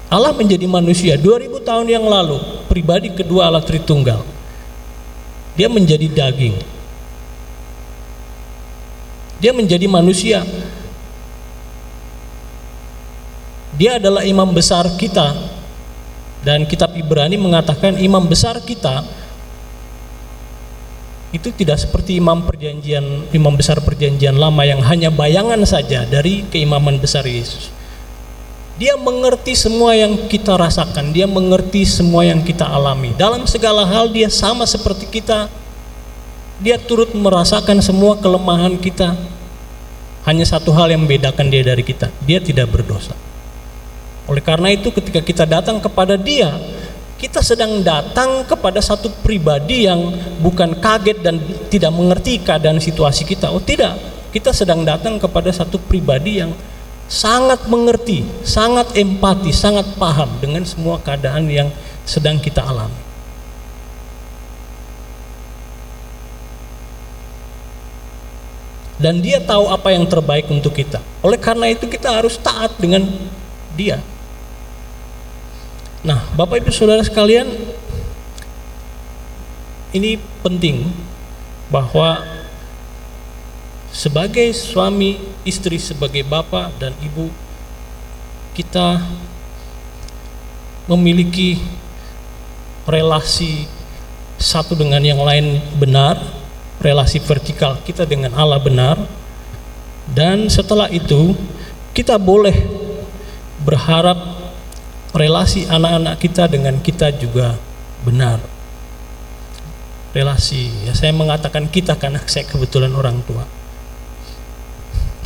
Allah menjadi manusia 2000 tahun yang lalu, pribadi kedua Allah Tritunggal. Dia menjadi daging. Dia menjadi manusia. Dia adalah imam besar kita. Dan kitab Ibrani mengatakan imam besar kita itu tidak seperti imam perjanjian imam besar perjanjian lama yang hanya bayangan saja dari keimaman besar Yesus. Dia mengerti semua yang kita rasakan, dia mengerti semua yang kita alami. Dalam segala hal dia sama seperti kita. Dia turut merasakan semua kelemahan kita. Hanya satu hal yang membedakan dia dari kita, dia tidak berdosa. Oleh karena itu ketika kita datang kepada dia, kita sedang datang kepada satu pribadi yang bukan kaget dan tidak mengerti keadaan situasi kita. Oh tidak, kita sedang datang kepada satu pribadi yang sangat mengerti, sangat empati, sangat paham dengan semua keadaan yang sedang kita alami. Dan dia tahu apa yang terbaik untuk kita. Oleh karena itu kita harus taat dengan dia. Nah, Bapak Ibu Saudara sekalian, ini penting bahwa sebagai suami, istri, sebagai bapak dan ibu, kita memiliki relasi satu dengan yang lain benar, relasi vertikal kita dengan Allah benar, dan setelah itu kita boleh berharap relasi anak-anak kita dengan kita juga benar. Relasi. Ya saya mengatakan kita karena saya kebetulan orang tua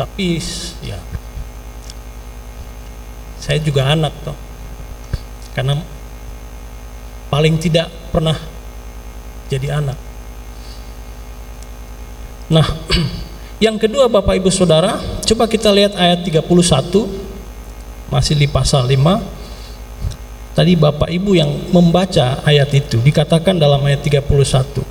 tapi ya saya juga anak toh. Karena paling tidak pernah jadi anak. Nah [clears throat] yang kedua Bapak Ibu Saudara coba kita lihat ayat 31 masih di pasal 5 Tadi Bapak Ibu yang membaca ayat itu dikatakan dalam ayat 31.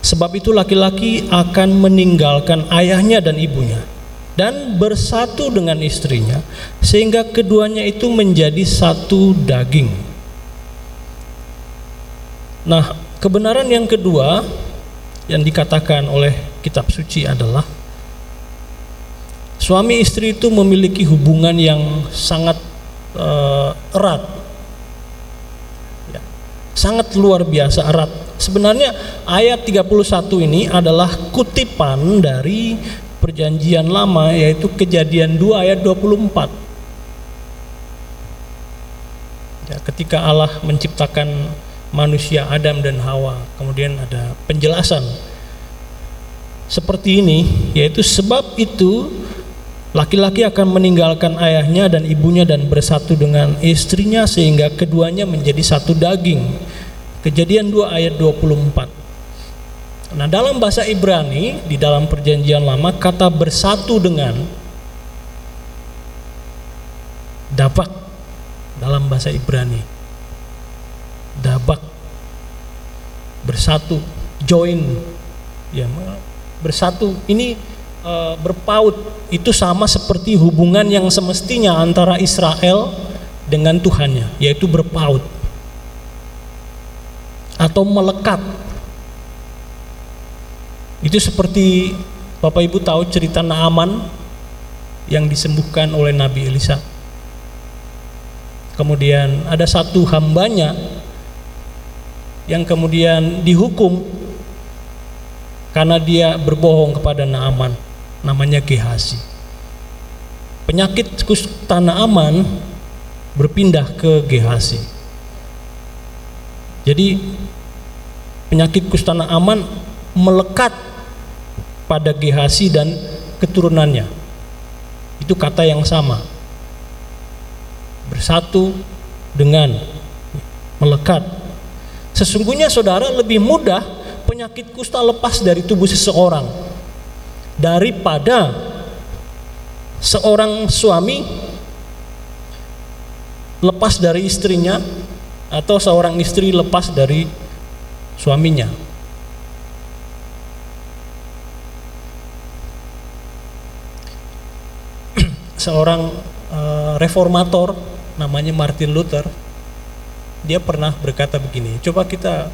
Sebab itu laki-laki akan meninggalkan ayahnya dan ibunya dan bersatu dengan istrinya sehingga keduanya itu menjadi satu daging. Nah, kebenaran yang kedua yang dikatakan oleh kitab suci adalah suami istri itu memiliki hubungan yang sangat uh, erat sangat luar biasa erat. Sebenarnya ayat 31 ini adalah kutipan dari perjanjian lama yaitu kejadian 2 ayat 24. Ya, ketika Allah menciptakan manusia Adam dan Hawa, kemudian ada penjelasan seperti ini, yaitu sebab itu Laki-laki akan meninggalkan ayahnya dan ibunya dan bersatu dengan istrinya sehingga keduanya menjadi satu daging. Kejadian 2 ayat 24. Nah, dalam bahasa Ibrani di dalam perjanjian lama kata bersatu dengan dabak dalam bahasa Ibrani. Dabak bersatu, join ya bersatu. Ini uh, berpaut itu sama seperti hubungan yang semestinya antara Israel dengan Tuhannya, yaitu berpaut atau melekat. Itu seperti Bapak Ibu tahu cerita Naaman yang disembuhkan oleh Nabi Elisa. Kemudian ada satu hambanya yang kemudian dihukum karena dia berbohong kepada Naaman namanya Gehasi. Penyakit kusta Naaman berpindah ke Gehasi. Jadi penyakit kusta Naaman melekat pada Gehasi dan keturunannya. Itu kata yang sama. Bersatu dengan melekat. Sesungguhnya saudara lebih mudah penyakit kusta lepas dari tubuh seseorang daripada seorang suami lepas dari istrinya atau seorang istri lepas dari suaminya. Seorang uh, reformator namanya Martin Luther dia pernah berkata begini coba kita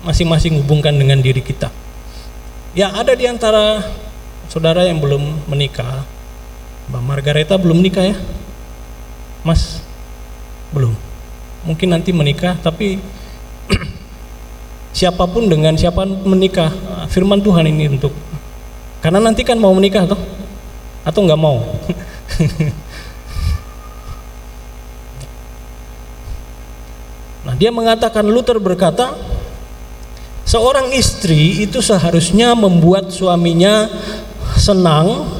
masing-masing hubungkan dengan diri kita. Ya ada di antara saudara yang belum menikah Mbak Margareta belum nikah ya? Mas belum. Mungkin nanti menikah tapi [clears throat] siapa pun dengan siapa menikah firman Tuhan ini untuk karena nanti kan mau menikah toh atau nggak mau [laughs] nah dia mengatakan Luther berkata seorang istri itu seharusnya membuat suaminya senang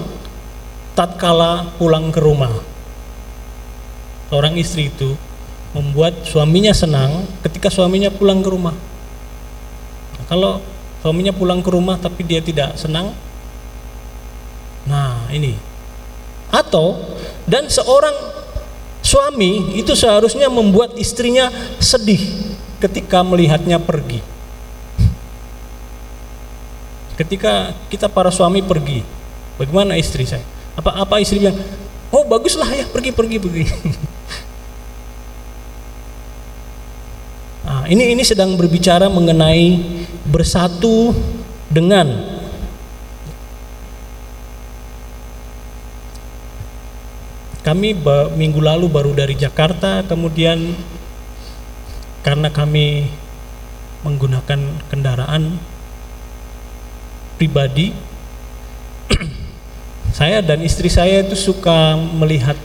tatkala pulang ke rumah. Seorang istri itu membuat suaminya senang ketika suaminya pulang ke rumah. Nah, kalau suaminya pulang ke rumah tapi dia tidak senang, nah ini. Atau dan seorang suami itu seharusnya membuat istrinya sedih ketika melihatnya pergi. Ketika kita para suami pergi bagaimana istri saya? Apa apa istri bilang oh baguslah ya pergi pergi pergi. Nah, [laughs] ini ini sedang berbicara mengenai bersatu dengan kami minggu lalu baru dari Jakarta kemudian karena kami menggunakan kendaraan pribadi [clears throat] saya dan istri saya itu suka melihat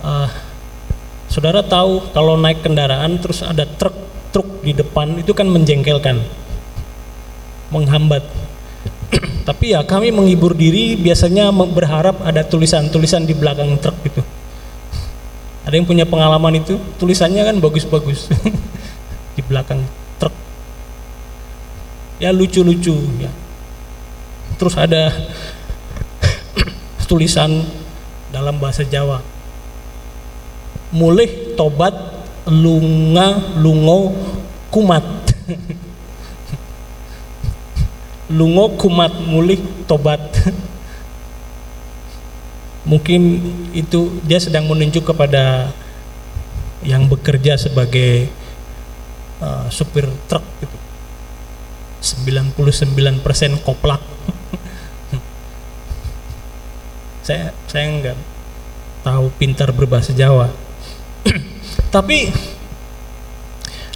uh, saudara tahu kalau naik kendaraan terus ada truk truk di depan itu kan menjengkelkan menghambat tapi ya kami menghibur diri biasanya berharap ada tulisan-tulisan di belakang truk gitu ada yang punya pengalaman itu tulisannya kan bagus-bagus. [laughs] Di belakang truk. Ya lucu-lucu ya. Terus ada [coughs] tulisan dalam bahasa Jawa. Mulih tobat lunga lungo kumat [laughs] lungo kumat mulih tobat. Mungkin itu dia sedang menunjuk kepada yang bekerja sebagai uh, supir truk gitu. 99% koplak. [laughs] Saya saya nggak tahu pintar berbahasa Jawa. [clears throat] Tapi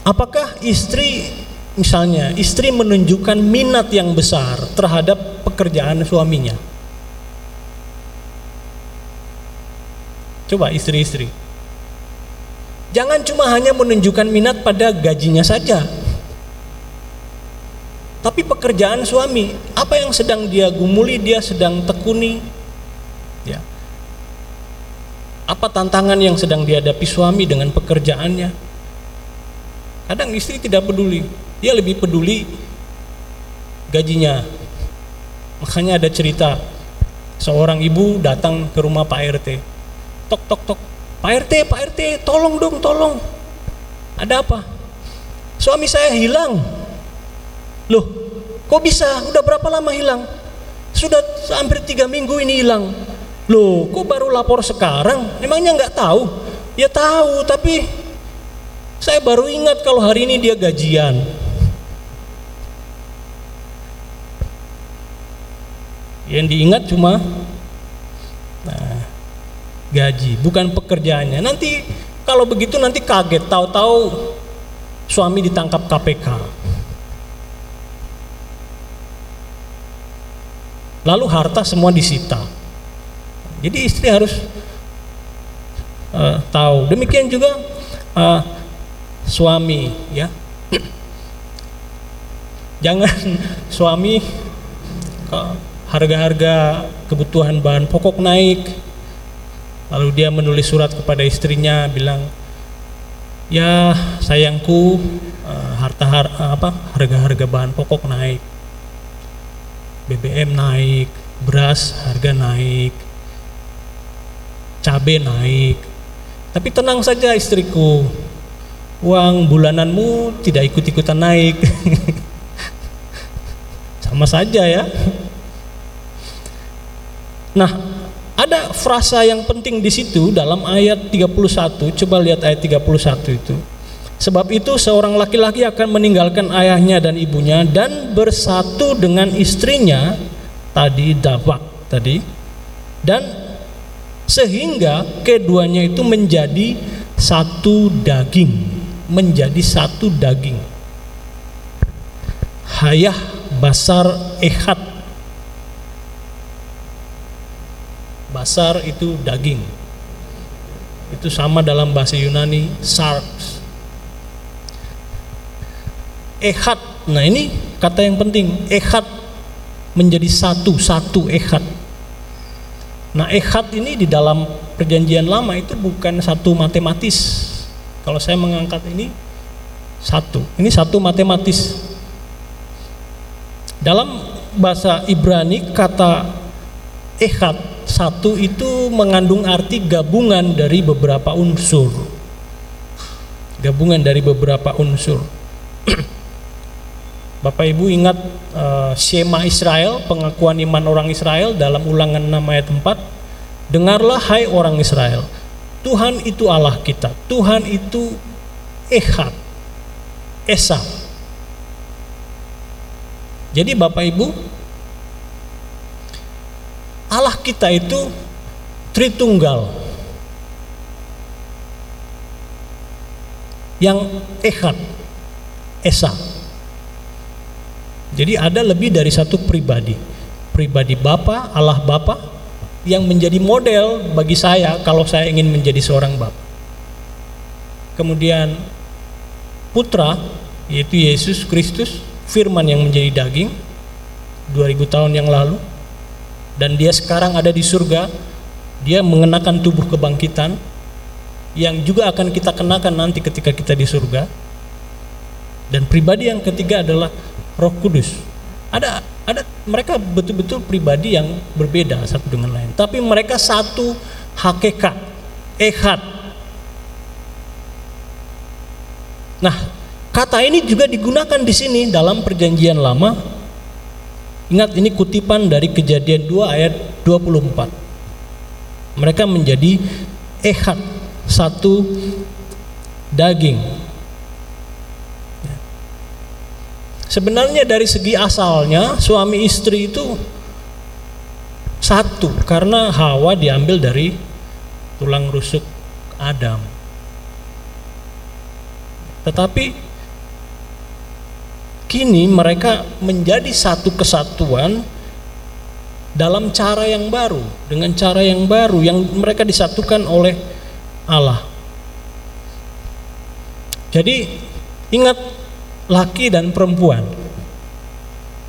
apakah istri misalnya istri menunjukkan minat yang besar terhadap pekerjaan suaminya. Coba istri-istri. Jangan cuma hanya menunjukkan minat pada gajinya saja. Tapi pekerjaan suami apa yang sedang dia gumuli dia sedang tekuni? Ya. Apa tantangan yang sedang dihadapi suami dengan pekerjaannya? Kadang istri tidak peduli, dia lebih peduli gajinya. Makanya ada cerita seorang ibu datang ke rumah Pak RT. Tok tok tok. Pak RT, Pak RT, tolong dong, tolong. Ada apa? Suami saya hilang. Loh, kok bisa? Udah berapa lama hilang? Sudah hampir tiga minggu ini hilang. Loh, kok baru lapor sekarang? Emangnya nggak tahu? Ya tahu, tapi saya baru ingat kalau hari ini dia gajian. Yang diingat cuma nah, gaji, bukan pekerjaannya. Nanti kalau begitu nanti kaget, tahu-tahu suami ditangkap KPK. Lalu harta semua disita. Jadi istri harus uh, tahu. Demikian juga uh, suami, ya. Jangan [laughs] suami harga-harga kebutuhan bahan pokok naik, lalu dia menulis surat kepada istrinya bilang, ya sayangku uh, harta har, apa harga-harga bahan pokok naik, BBM naik, beras harga naik, cabai naik. Tapi tenang saja istriku, uang bulananmu tidak ikut-ikutan naik. [laughs] Sama saja ya. Nah, ada frasa yang penting di situ dalam ayat 31. Coba lihat ayat 31 itu. Sebab itu seorang laki-laki akan meninggalkan ayahnya dan ibunya dan bersatu dengan istrinya tadi dawak tadi dan sehingga keduanya itu menjadi satu daging menjadi satu daging hayah basar ehad basar itu daging. Itu sama dalam bahasa Yunani sarx ehad. Nah ini kata yang penting. Ehad menjadi satu satu ehad. Nah, ehad ini di dalam perjanjian lama itu bukan satu matematis. Kalau saya mengangkat ini satu, ini satu matematis. Dalam bahasa Ibrani kata ehad satu itu mengandung arti gabungan dari beberapa unsur. Gabungan dari beberapa unsur. [clears throat] Bapak Ibu ingat uh, Shema Israel, pengakuan iman orang Israel dalam ulangan 6 ayat 4. Dengarlah hai orang Israel, Tuhan itu Allah kita, Tuhan itu Ehad, Esa. Jadi Bapak Ibu, Allah kita itu Tritunggal. Yang Ehad, Esa jadi ada lebih dari satu pribadi. Pribadi Bapa, Allah Bapa yang menjadi model bagi saya kalau saya ingin menjadi seorang Bapa. Kemudian putra yaitu Yesus Kristus, firman yang menjadi daging 2000 tahun yang lalu dan dia sekarang ada di surga. Dia mengenakan tubuh kebangkitan yang juga akan kita kenakan nanti ketika kita di surga. Dan pribadi yang ketiga adalah Roh Kudus. Ada ada mereka betul-betul pribadi yang berbeda satu dengan lain, tapi mereka satu hakikat, ehad. Nah, kata ini juga digunakan di sini dalam perjanjian lama. Ingat ini kutipan dari Kejadian 2 ayat 24. Mereka menjadi ehad, satu daging, Sebenarnya dari segi asalnya suami istri itu satu karena Hawa diambil dari tulang rusuk Adam. Tetapi kini mereka menjadi satu kesatuan dalam cara yang baru, dengan cara yang baru yang mereka disatukan oleh Allah. Jadi ingat laki dan perempuan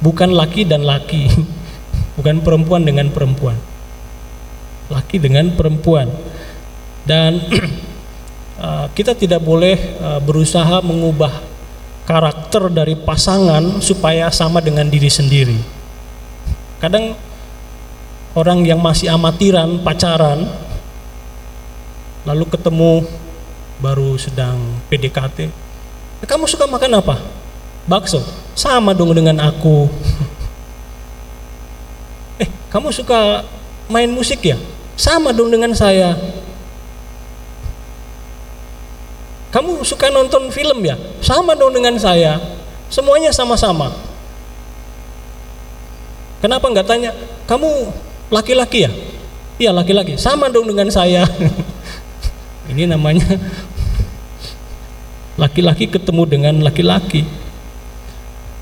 bukan laki dan laki [laughs] bukan perempuan dengan perempuan laki dengan perempuan dan [clears throat] uh, kita tidak boleh uh, berusaha mengubah karakter dari pasangan supaya sama dengan diri sendiri kadang orang yang masih amatiran pacaran lalu ketemu baru sedang PDKT kamu suka makan apa? Bakso. Sama dong dengan aku. [laughs] eh, kamu suka main musik ya? Sama dong dengan saya. Kamu suka nonton film ya? Sama dong dengan saya. Semuanya sama-sama. Kenapa nggak tanya? Kamu laki-laki ya? Iya laki-laki. Sama dong dengan saya. [laughs] Ini namanya [laughs] laki-laki ketemu dengan laki-laki.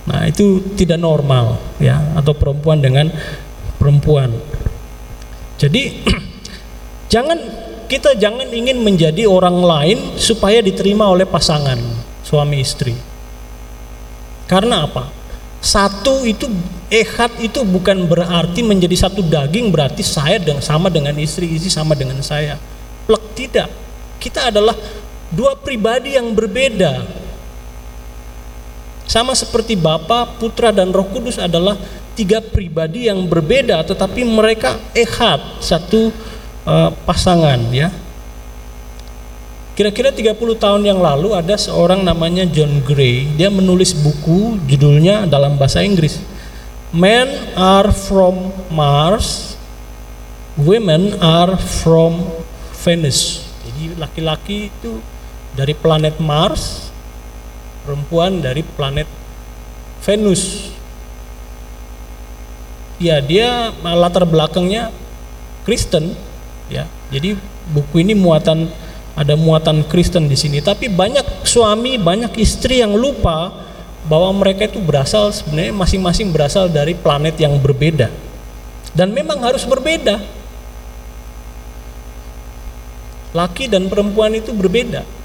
Nah, itu tidak normal ya atau perempuan dengan perempuan. Jadi [clears throat] jangan kita jangan ingin menjadi orang lain supaya diterima oleh pasangan suami istri. Karena apa? Satu itu ehad itu bukan berarti menjadi satu daging berarti saya dengan sama dengan istri, istri sama dengan saya. Plek tidak. Kita adalah dua pribadi yang berbeda. Sama seperti Bapa, Putra dan Roh Kudus adalah tiga pribadi yang berbeda tetapi mereka ehad satu uh, pasangan ya. Kira-kira 30 tahun yang lalu ada seorang namanya John Gray, dia menulis buku judulnya dalam bahasa Inggris. Men are from Mars, women are from Venus. Jadi laki-laki itu dari planet Mars, perempuan dari planet Venus. Ya, dia latar belakangnya Kristen, ya. Jadi buku ini muatan ada muatan Kristen di sini, tapi banyak suami, banyak istri yang lupa bahwa mereka itu berasal sebenarnya masing-masing berasal dari planet yang berbeda. Dan memang harus berbeda. Laki dan perempuan itu berbeda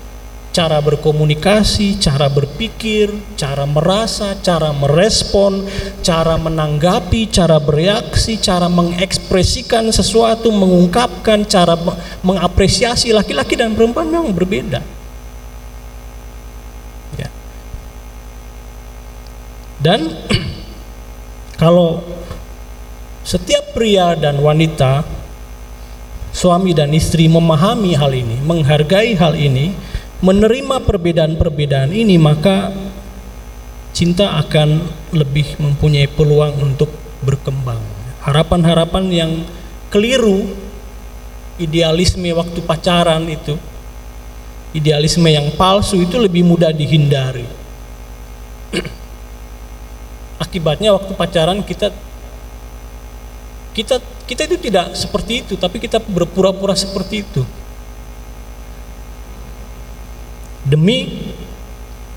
cara berkomunikasi, cara berpikir, cara merasa, cara merespon, cara menanggapi, cara bereaksi, cara mengekspresikan sesuatu, mengungkapkan, cara mengapresiasi laki-laki dan perempuan memang berbeda. Ya. Dan [clears throat] kalau setiap pria dan wanita, suami dan istri memahami hal ini, menghargai hal ini, menerima perbedaan-perbedaan ini maka cinta akan lebih mempunyai peluang untuk berkembang. Harapan-harapan yang keliru, idealisme waktu pacaran itu, idealisme yang palsu itu lebih mudah dihindari. [clears throat] Akibatnya waktu pacaran kita kita kita itu tidak seperti itu, tapi kita berpura-pura seperti itu. Demi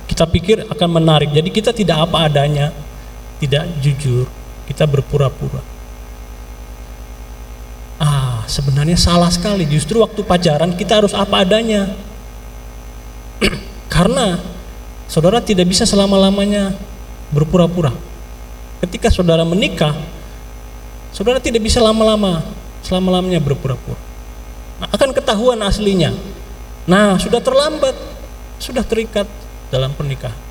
kita pikir akan menarik. Jadi kita tidak apa adanya, tidak jujur, kita berpura-pura. Ah, sebenarnya salah sekali. Justru waktu pacaran kita harus apa adanya. [clears throat] Karena saudara tidak bisa selama-lamanya berpura-pura. Ketika saudara menikah, saudara tidak bisa lama-lama selama-lamanya berpura-pura. Nah, akan ketahuan aslinya. Nah, sudah terlambat sudah terikat dalam pernikahan.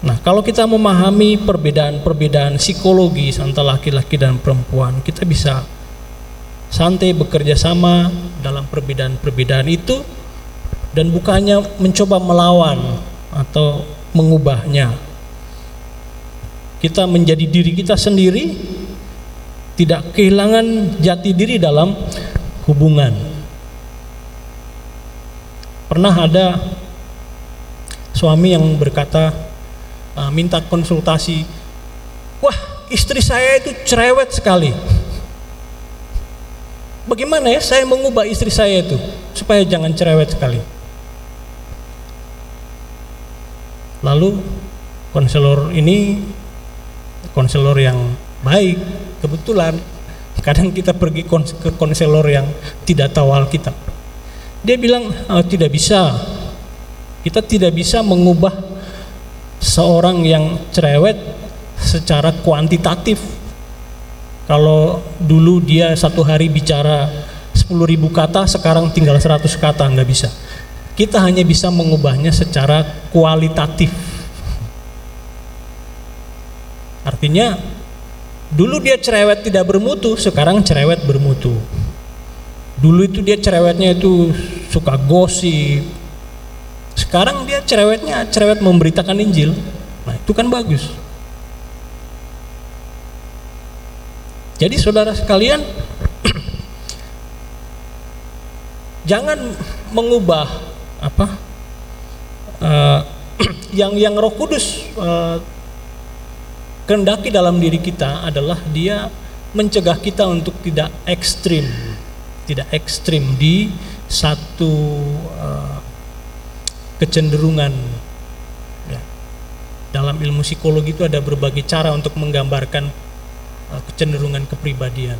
Nah, kalau kita memahami perbedaan-perbedaan psikologis antara laki-laki dan perempuan, kita bisa santai bekerja sama dalam perbedaan-perbedaan itu dan bukannya mencoba melawan atau mengubahnya. Kita menjadi diri kita sendiri, tidak kehilangan jati diri dalam hubungan. Pernah ada suami yang berkata uh, minta konsultasi, wah istri saya itu cerewet sekali. Bagaimana ya saya mengubah istri saya itu supaya jangan cerewet sekali. Lalu konselor ini konselor yang baik kebetulan kadang kita pergi ke konselor yang tidak tahu Alkitab dia bilang oh, tidak bisa. Kita tidak bisa mengubah seorang yang cerewet secara kuantitatif. Kalau dulu dia satu hari bicara 10.000 kata, sekarang tinggal 100 kata, nggak bisa. Kita hanya bisa mengubahnya secara kualitatif. Artinya, dulu dia cerewet tidak bermutu, sekarang cerewet bermutu. Dulu itu dia cerewetnya itu suka gosip. Sekarang dia cerewetnya cerewet memberitakan Injil. Nah, itu kan bagus. Jadi saudara sekalian [clears throat] jangan mengubah apa uh, [clears throat] yang yang Roh Kudus uh, kehendaki dalam diri kita adalah dia mencegah kita untuk tidak ekstrim tidak ekstrim di satu uh, kecenderungan ya. dalam ilmu psikologi itu ada berbagai cara untuk menggambarkan uh, kecenderungan kepribadian.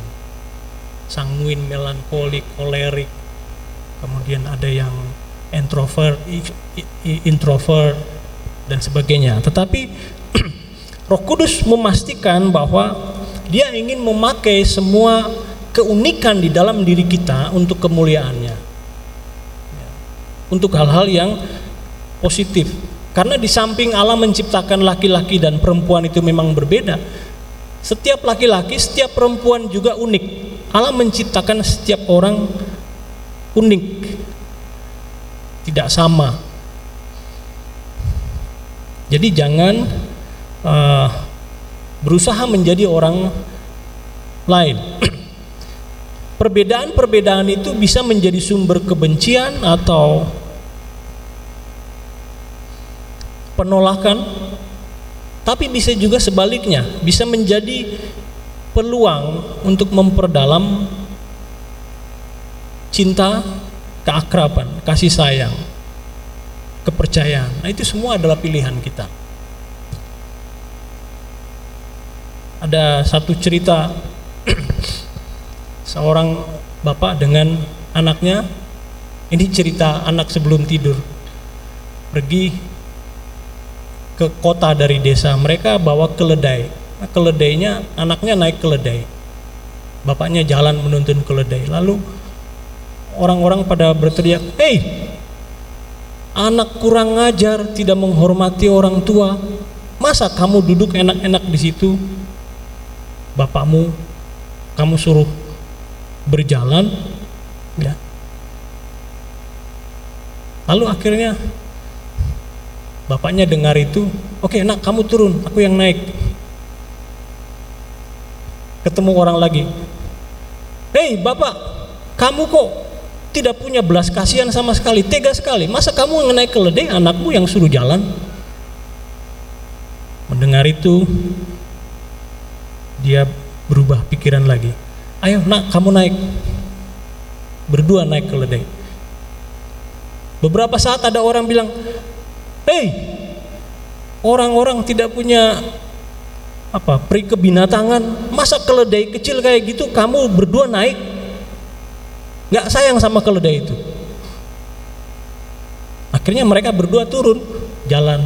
Sanguin, melankolik, kolerik, kemudian ada yang introvert, introvert dan sebagainya. Tetapi [clears throat] Roh Kudus memastikan bahwa dia ingin memakai semua keunikan di dalam diri kita untuk kemuliaannya. Untuk hal-hal yang positif. Karena di samping Allah menciptakan laki-laki dan perempuan itu memang berbeda. Setiap laki-laki, setiap perempuan juga unik. Allah menciptakan setiap orang unik. Tidak sama. Jadi jangan uh, berusaha menjadi orang lain. [clears throat] Perbedaan-perbedaan itu bisa menjadi sumber kebencian atau penolakan, tapi bisa juga sebaliknya, bisa menjadi peluang untuk memperdalam cinta, keakraban, kasih sayang, kepercayaan. Nah, itu semua adalah pilihan kita. Ada satu cerita [clears throat] seorang bapak dengan anaknya. Ini cerita anak sebelum tidur. Pergi ke kota dari desa. Mereka bawa keledai. Nah, keledainya anaknya naik keledai. Bapaknya jalan menuntun keledai. Lalu orang-orang pada berteriak, "Hei, anak kurang ngajar, tidak menghormati orang tua. Masa kamu duduk enak-enak di situ? Bapakmu kamu suruh berjalan ya. Lalu akhirnya bapaknya dengar itu, oke okay, nak kamu turun, aku yang naik. Ketemu orang lagi, hei bapak, kamu kok tidak punya belas kasihan sama sekali, tega sekali. Masa kamu naik keledai anakmu yang suruh jalan? Mendengar itu, dia berubah pikiran lagi ayo nak kamu naik. Berdua naik keledai beberapa saat ada orang bilang hei orang-orang tidak punya apa peri kebinatangan. Masa keledai kecil kayak gitu kamu berdua naik? Nggak sayang sama keledai itu. Akhirnya mereka berdua turun jalan.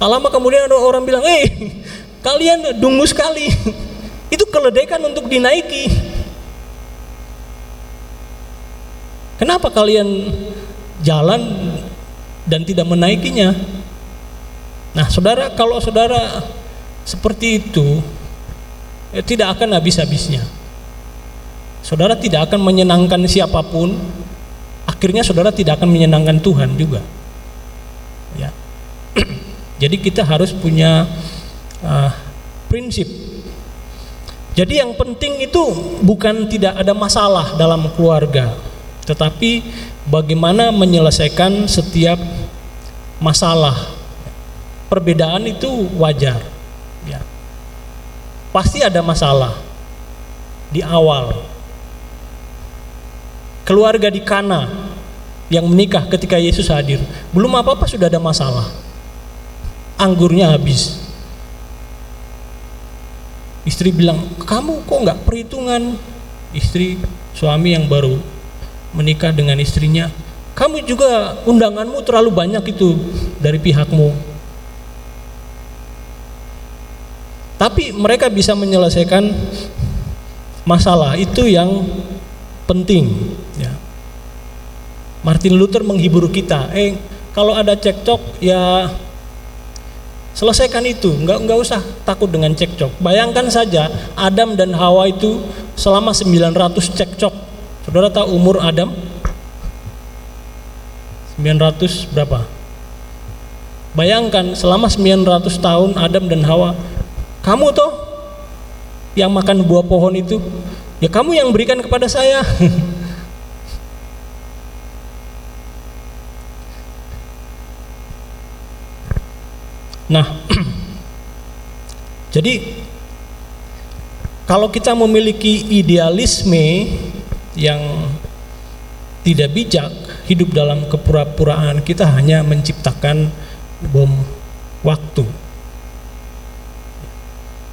Tak lama kemudian ada orang bilang eh kalian dungu sekali [laughs] itu keledekan untuk dinaiki. Kenapa kalian jalan dan tidak menaikinya? Nah, saudara, kalau saudara seperti itu, ya tidak akan habis-habisnya. Saudara tidak akan menyenangkan siapa pun, akhirnya saudara tidak akan menyenangkan Tuhan juga. Ya. [clears throat] Jadi kita harus punya uh, prinsip jadi yang penting itu bukan tidak ada masalah dalam keluarga, tetapi bagaimana menyelesaikan setiap masalah. Perbedaan itu wajar. Ya. Pasti ada masalah di awal. Keluarga di Kana yang menikah ketika Yesus hadir, belum apa-apa sudah ada masalah. Anggurnya habis, Istri bilang, kamu kok nggak perhitungan? Istri, suami yang baru menikah dengan istrinya, kamu juga undanganmu terlalu banyak itu dari pihakmu. Tapi mereka bisa menyelesaikan masalah itu yang penting. Ya. Martin Luther menghibur kita, eh kalau ada cekcok ya Selesaikan itu, nggak nggak usah takut dengan cekcok. Bayangkan saja Adam dan Hawa itu selama 900 cekcok. Saudara tahu umur Adam? 900 berapa? Bayangkan selama 900 tahun Adam dan Hawa, kamu toh yang makan buah pohon itu, ya kamu yang berikan kepada saya. [laughs] Nah, [clears throat] jadi kalau kita memiliki idealisme yang tidak bijak, hidup dalam kepura-puraan, kita hanya menciptakan bom waktu.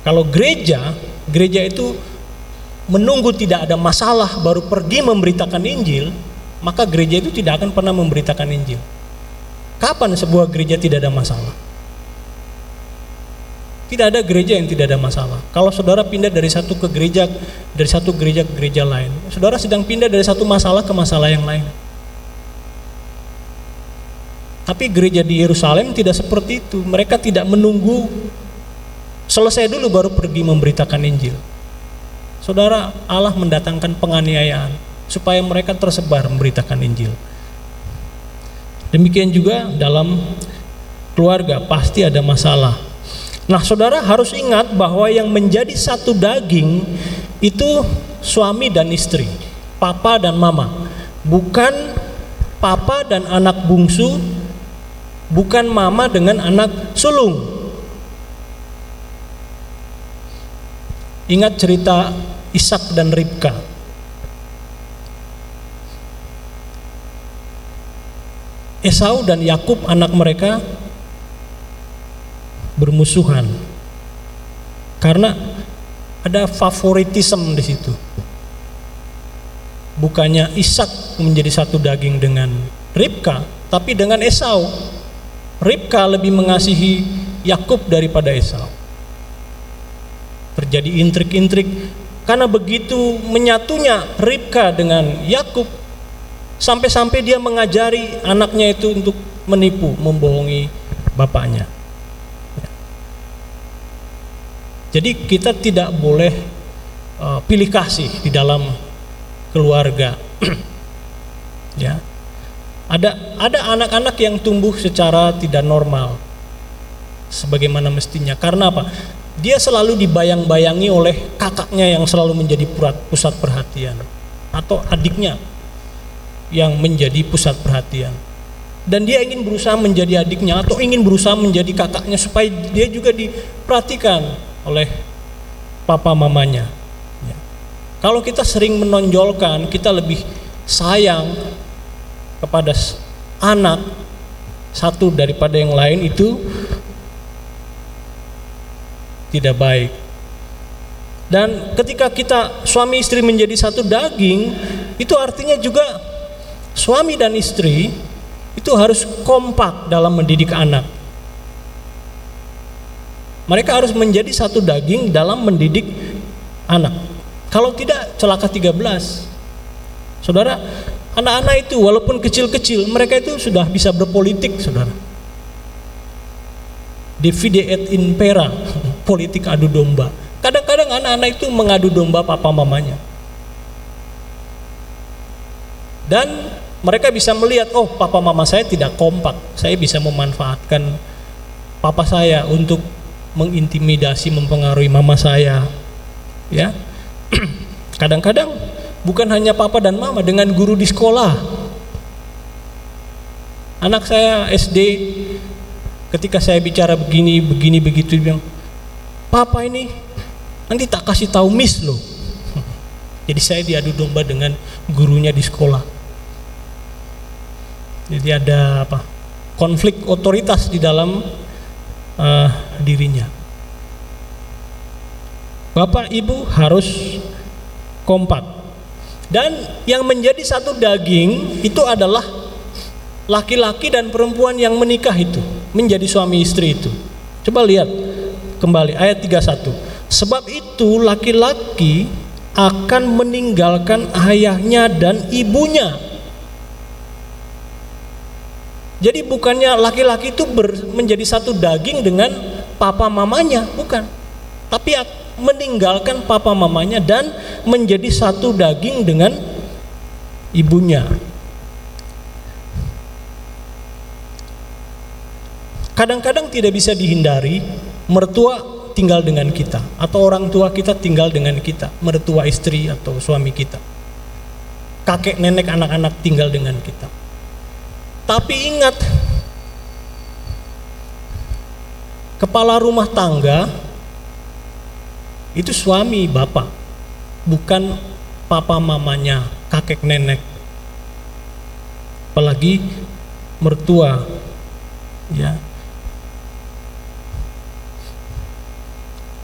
Kalau gereja, gereja itu menunggu tidak ada masalah baru pergi memberitakan Injil, maka gereja itu tidak akan pernah memberitakan Injil. Kapan sebuah gereja tidak ada masalah? Tidak ada gereja yang tidak ada masalah. Kalau saudara pindah dari satu ke gereja, dari satu gereja ke gereja lain, saudara sedang pindah dari satu masalah ke masalah yang lain. Tapi gereja di Yerusalem tidak seperti itu. Mereka tidak menunggu selesai dulu baru pergi memberitakan Injil. Saudara, Allah mendatangkan penganiayaan supaya mereka tersebar memberitakan Injil. Demikian juga dalam keluarga pasti ada masalah. Nah, saudara harus ingat bahwa yang menjadi satu daging itu suami dan istri, papa dan mama, bukan papa dan anak bungsu bukan mama dengan anak sulung. Ingat cerita Ishak dan Ribka. Esau dan Yakub anak mereka bermusuhan karena ada favoritisme di situ. Bukannya Ishak menjadi satu daging dengan Ribka, tapi dengan Esau. Ribka lebih mengasihi Yakub daripada Esau. Terjadi intrik-intrik karena begitu menyatunya Ribka dengan Yakub sampai-sampai dia mengajari anaknya itu untuk menipu, membohongi bapaknya. Jadi kita tidak boleh uh, pilih kasih di dalam keluarga. [clears throat] ya ada ada anak-anak yang tumbuh secara tidak normal sebagaimana mestinya. Karena apa? Dia selalu dibayang-bayangi oleh kakaknya yang selalu menjadi pusat perhatian atau adiknya yang menjadi pusat perhatian. Dan dia ingin berusaha menjadi adiknya atau ingin berusaha menjadi kakaknya supaya dia juga diperhatikan oleh papa mamanya. Ya. Kalau kita sering menonjolkan, kita lebih sayang kepada anak satu daripada yang lain itu tidak baik. Dan ketika kita suami istri menjadi satu daging, itu artinya juga suami dan istri itu harus kompak dalam mendidik anak. Mereka harus menjadi satu daging dalam mendidik anak. Kalau tidak celaka 13. Saudara, Anak-anak itu walaupun kecil-kecil mereka itu sudah bisa berpolitik, saudara. Divide et impera, [laughs] politik adu domba. Kadang-kadang anak-anak itu mengadu domba papa mamanya. Dan mereka bisa melihat, oh papa mama saya tidak kompak, saya bisa memanfaatkan papa saya untuk mengintimidasi, mempengaruhi mama saya. Ya, [clears throat] kadang-kadang bukan hanya papa dan mama dengan guru di sekolah. Anak saya SD ketika saya bicara begini begini begitu bilang papa ini nanti tak kasih tahu miss loh [laughs] jadi saya diadu domba dengan gurunya di sekolah. Jadi ada apa konflik otoritas di dalam uh, dirinya bapak ibu harus kompak dan yang menjadi satu daging itu adalah laki-laki dan perempuan yang menikah itu, menjadi suami istri itu. Coba lihat kembali ayat 31. Sebab itu laki-laki akan meninggalkan ayahnya dan ibunya. Jadi bukannya laki-laki itu menjadi satu daging dengan papa mamanya, bukan. Tapi meninggalkan papa mamanya dan menjadi satu daging dengan ibunya. Kadang-kadang tidak bisa dihindari mertua tinggal dengan kita atau orang tua kita tinggal dengan kita, mertua istri atau suami kita. Kakek nenek anak-anak tinggal dengan kita. Tapi ingat, kepala rumah tangga itu suami bapak, bukan papa mamanya, kakek nenek. Apalagi mertua. Ya.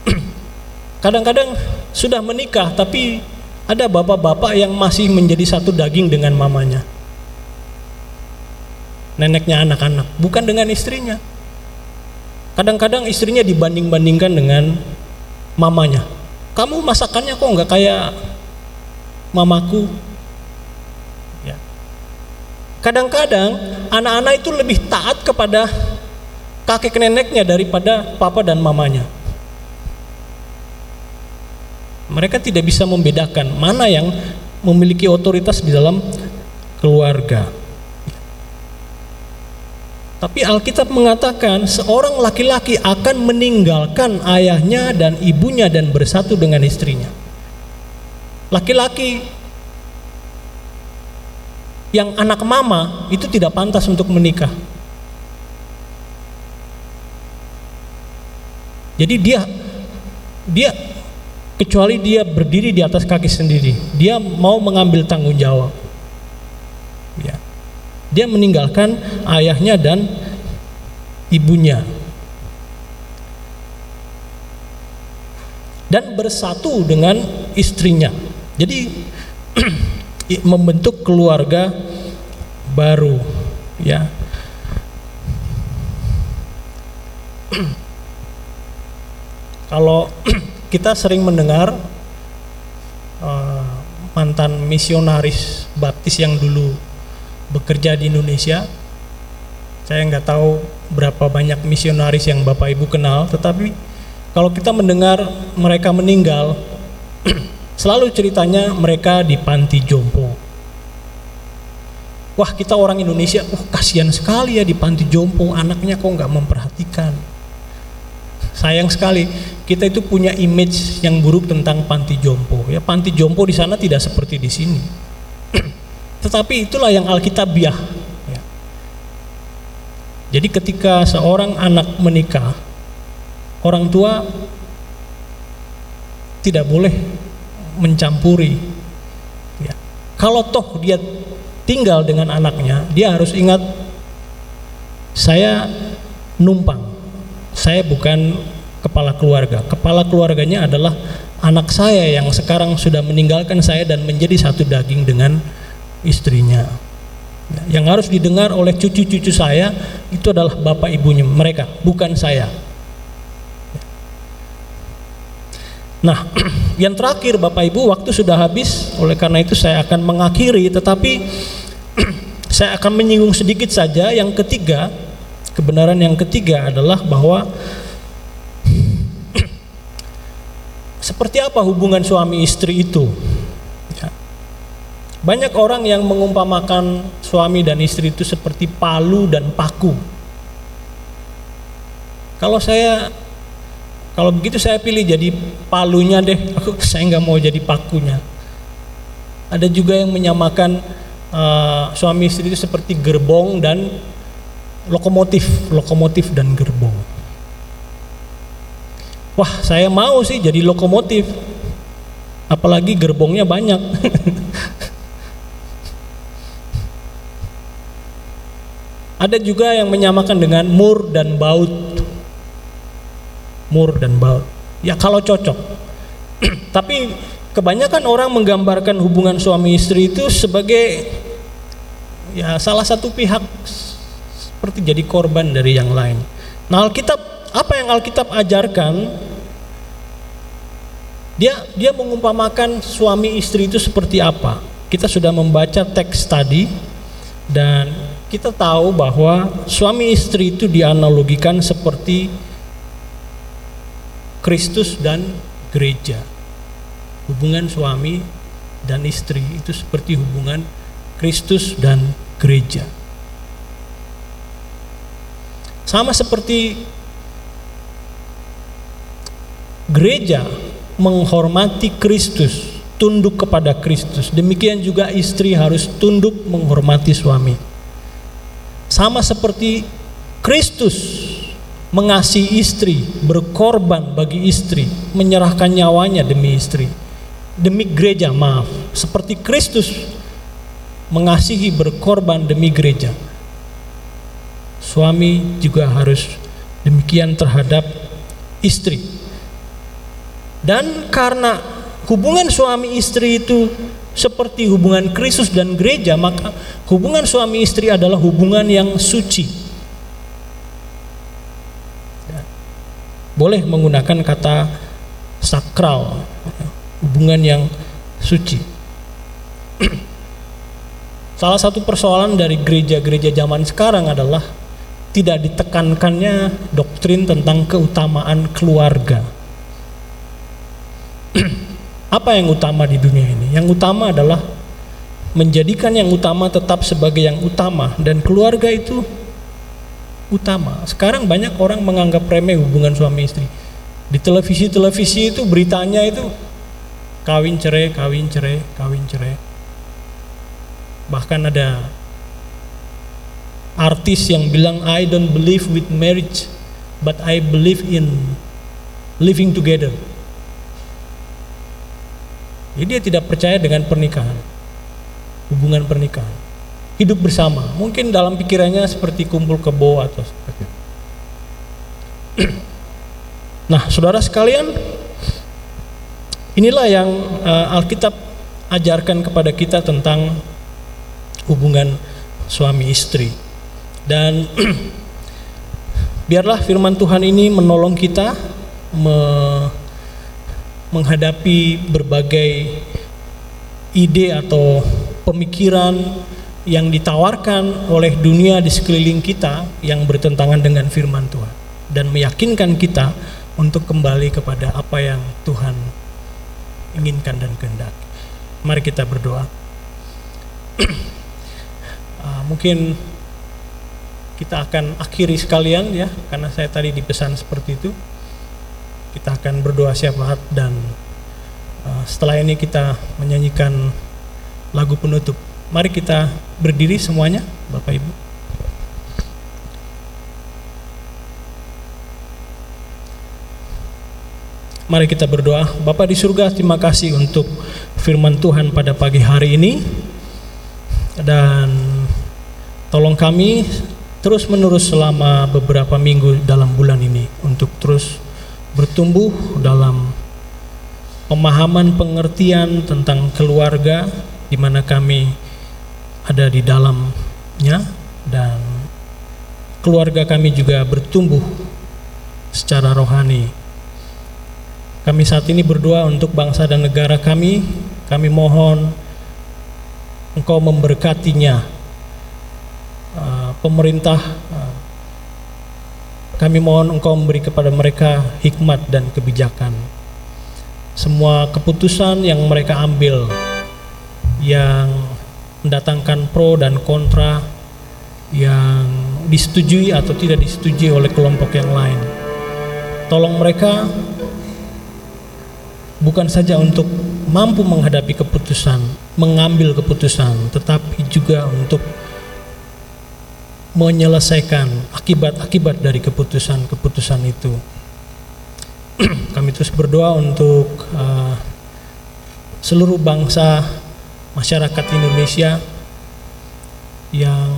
[clears throat] Kadang-kadang sudah menikah tapi ada bapak-bapak yang masih menjadi satu daging dengan mamanya. Neneknya anak-anak, bukan dengan istrinya. Kadang-kadang istrinya dibanding-bandingkan dengan mamanya. Kamu masakannya kok nggak kayak mamaku? Ya. Kadang-kadang anak-anak itu lebih taat kepada kakek neneknya daripada papa dan mamanya. Mereka tidak bisa membedakan mana yang memiliki otoritas di dalam keluarga. Tapi Alkitab mengatakan seorang laki-laki akan meninggalkan ayahnya dan ibunya dan bersatu dengan istrinya. Laki-laki yang anak mama itu tidak pantas untuk menikah. Jadi dia dia kecuali dia berdiri di atas kaki sendiri, dia mau mengambil tanggung jawab. Ya. Dia meninggalkan ayahnya dan ibunya. Dan bersatu dengan istrinya. Jadi [clears throat] membentuk keluarga baru, ya. [clears throat] Kalau [clears throat] kita sering mendengar uh, mantan misionaris baptis yang dulu bekerja di Indonesia. Saya nggak tahu berapa banyak misionaris yang Bapak Ibu kenal, tetapi kalau kita mendengar mereka meninggal, [clears throat] selalu ceritanya mereka di panti jompo. Wah kita orang Indonesia, uh kasihan sekali ya di panti jompo, anaknya kok nggak memperhatikan. Sayang sekali, kita itu punya image yang buruk tentang panti jompo. Ya panti jompo di sana tidak seperti di sini. Tetapi itulah yang Alkitabiah. Ya. Jadi ketika seorang anak menikah, orang tua tidak boleh mencampuri. Ya. Kalau toh dia tinggal dengan anaknya, dia harus ingat saya numpang. Saya bukan kepala keluarga. Kepala keluarganya adalah anak saya yang sekarang sudah meninggalkan saya dan menjadi satu daging dengan istrinya. Yang harus didengar oleh cucu-cucu saya itu adalah bapak ibunya mereka, bukan saya. Nah, [clears throat] yang terakhir Bapak Ibu, waktu sudah habis, oleh karena itu saya akan mengakhiri, tetapi [clears throat] saya akan menyinggung sedikit saja. Yang ketiga, kebenaran yang ketiga adalah bahwa [clears throat] seperti apa hubungan suami istri itu? Banyak orang yang mengumpamakan suami dan istri itu seperti palu dan paku. Kalau saya kalau begitu saya pilih jadi palunya deh. [laughs] Aku saya nggak mau jadi pakunya. Ada juga yang menyamakan uh, suami istri itu seperti gerbong dan lokomotif, lokomotif dan gerbong. Wah, saya mau sih jadi lokomotif. Apalagi gerbongnya banyak. [laughs] Ada juga yang menyamakan dengan mur dan baut. Mur dan baut. Ya kalau cocok. [clears throat] Tapi kebanyakan orang menggambarkan hubungan suami istri itu sebagai ya salah satu pihak seperti jadi korban dari yang lain. Nah, Alkitab apa yang Alkitab ajarkan? Dia dia mengumpamakan suami istri itu seperti apa? Kita sudah membaca teks tadi dan kita tahu bahwa suami istri itu dianalogikan seperti Kristus dan gereja. Hubungan suami dan istri itu seperti hubungan Kristus dan gereja. Sama seperti gereja menghormati Kristus, tunduk kepada Kristus. Demikian juga istri harus tunduk menghormati suami. Sama seperti Kristus mengasihi istri, berkorban bagi istri, menyerahkan nyawanya demi istri. Demi gereja, maaf. Seperti Kristus mengasihi berkorban demi gereja. Suami juga harus demikian terhadap istri. Dan karena hubungan suami istri itu seperti hubungan Kristus dan gereja, maka hubungan suami istri adalah hubungan yang suci. Boleh menggunakan kata sakral, hubungan yang suci. [clears throat] Salah satu persoalan dari gereja-gereja zaman sekarang adalah tidak ditekankannya doktrin tentang keutamaan keluarga. Apa yang utama di dunia ini? Yang utama adalah menjadikan yang utama tetap sebagai yang utama dan keluarga itu utama. Sekarang banyak orang menganggap remeh hubungan suami istri. Di televisi-televisi itu beritanya itu kawin cerai, kawin cerai, kawin cerai. Bahkan ada artis yang bilang I don't believe with marriage but I believe in living together. Jadi dia tidak percaya dengan pernikahan, hubungan pernikahan, hidup bersama. Mungkin dalam pikirannya seperti kumpul kebo atau seperti. [clears throat] Nah, saudara sekalian, inilah yang uh, Alkitab ajarkan kepada kita tentang hubungan suami istri. Dan [clears throat] biarlah firman Tuhan ini menolong kita me menghadapi berbagai ide atau pemikiran yang ditawarkan oleh dunia di sekeliling kita yang bertentangan dengan firman Tuhan dan meyakinkan kita untuk kembali kepada apa yang Tuhan inginkan dan kehendaki. Mari kita berdoa. uh, [clears throat] mungkin kita akan akhiri sekalian ya karena saya tadi dipesan seperti itu kita akan berdoa syafaat dan uh, setelah ini kita menyanyikan lagu penutup. Mari kita berdiri semuanya, Bapak Ibu. Mari kita berdoa. Bapak di surga, terima kasih untuk firman Tuhan pada pagi hari ini. Dan tolong kami terus menerus selama beberapa minggu dalam bulan ini untuk terus bertumbuh dalam pemahaman pengertian tentang keluarga di mana kami ada di dalamnya dan keluarga kami juga bertumbuh secara rohani. Kami saat ini berdoa untuk bangsa dan negara kami. Kami mohon Engkau memberkatinya. Uh, pemerintah uh, kami mohon Engkau memberi kepada mereka hikmat dan kebijakan. Semua keputusan yang mereka ambil yang mendatangkan pro dan kontra yang disetujui atau tidak disetujui oleh kelompok yang lain. Tolong mereka bukan saja untuk mampu menghadapi keputusan, mengambil keputusan, tetapi juga untuk menyelesaikan akibat-akibat dari keputusan-keputusan itu. [clears throat] Kami terus berdoa untuk uh, seluruh bangsa masyarakat Indonesia yang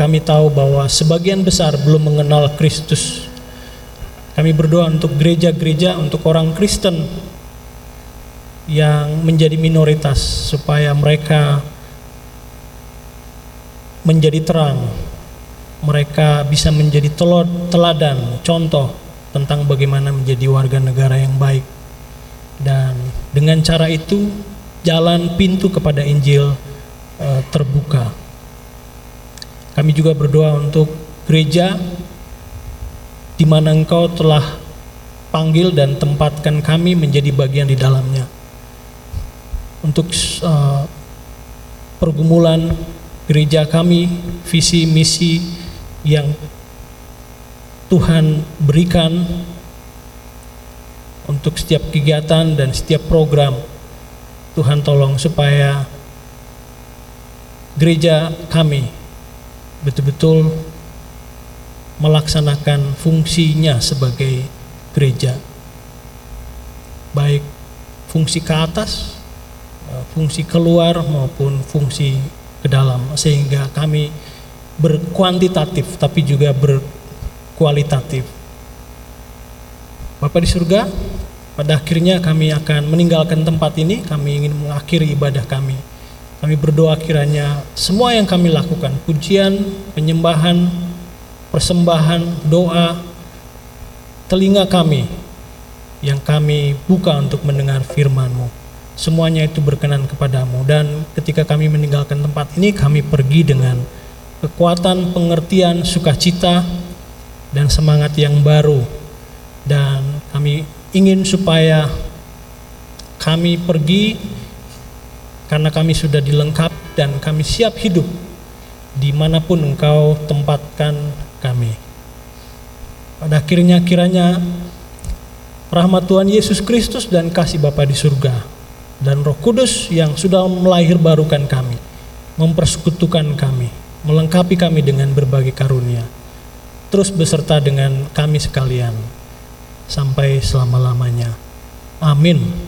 kami tahu bahwa sebagian besar belum mengenal Kristus. Kami berdoa untuk gereja-gereja, untuk orang Kristen yang menjadi minoritas supaya mereka menjadi terang. Mereka bisa menjadi teladan, contoh tentang bagaimana menjadi warga negara yang baik. Dan dengan cara itu jalan pintu kepada Injil uh, terbuka. Kami juga berdoa untuk gereja di mana Engkau telah panggil dan tempatkan kami menjadi bagian di dalamnya. Untuk uh, pergumulan gereja kami, visi misi yang Tuhan berikan untuk setiap kegiatan dan setiap program. Tuhan tolong supaya gereja kami betul-betul melaksanakan fungsinya sebagai gereja. Baik fungsi ke atas, fungsi keluar maupun fungsi ke dalam sehingga kami berkuantitatif tapi juga berkualitatif. Bapak di surga, pada akhirnya kami akan meninggalkan tempat ini, kami ingin mengakhiri ibadah kami. Kami berdoa kiranya semua yang kami lakukan, pujian, penyembahan, persembahan, doa, telinga kami yang kami buka untuk mendengar firman-Mu. Semuanya itu berkenan kepadamu. Dan ketika kami meninggalkan tempat ini kami pergi dengan kekuatan, pengertian, sukacita dan semangat yang baru. Dan kami ingin supaya kami pergi karena kami sudah dilengkap dan kami siap hidup di mana pun engkau tempatkan kami. Pada akhirnya kiranya rahmat Tuhan Yesus Kristus dan kasih Bapa di surga dan Roh Kudus yang sudah melahir barukan kami, mempersekutukan kami, melengkapi kami dengan berbagai karunia, terus beserta dengan kami sekalian sampai selama-lamanya. Amin.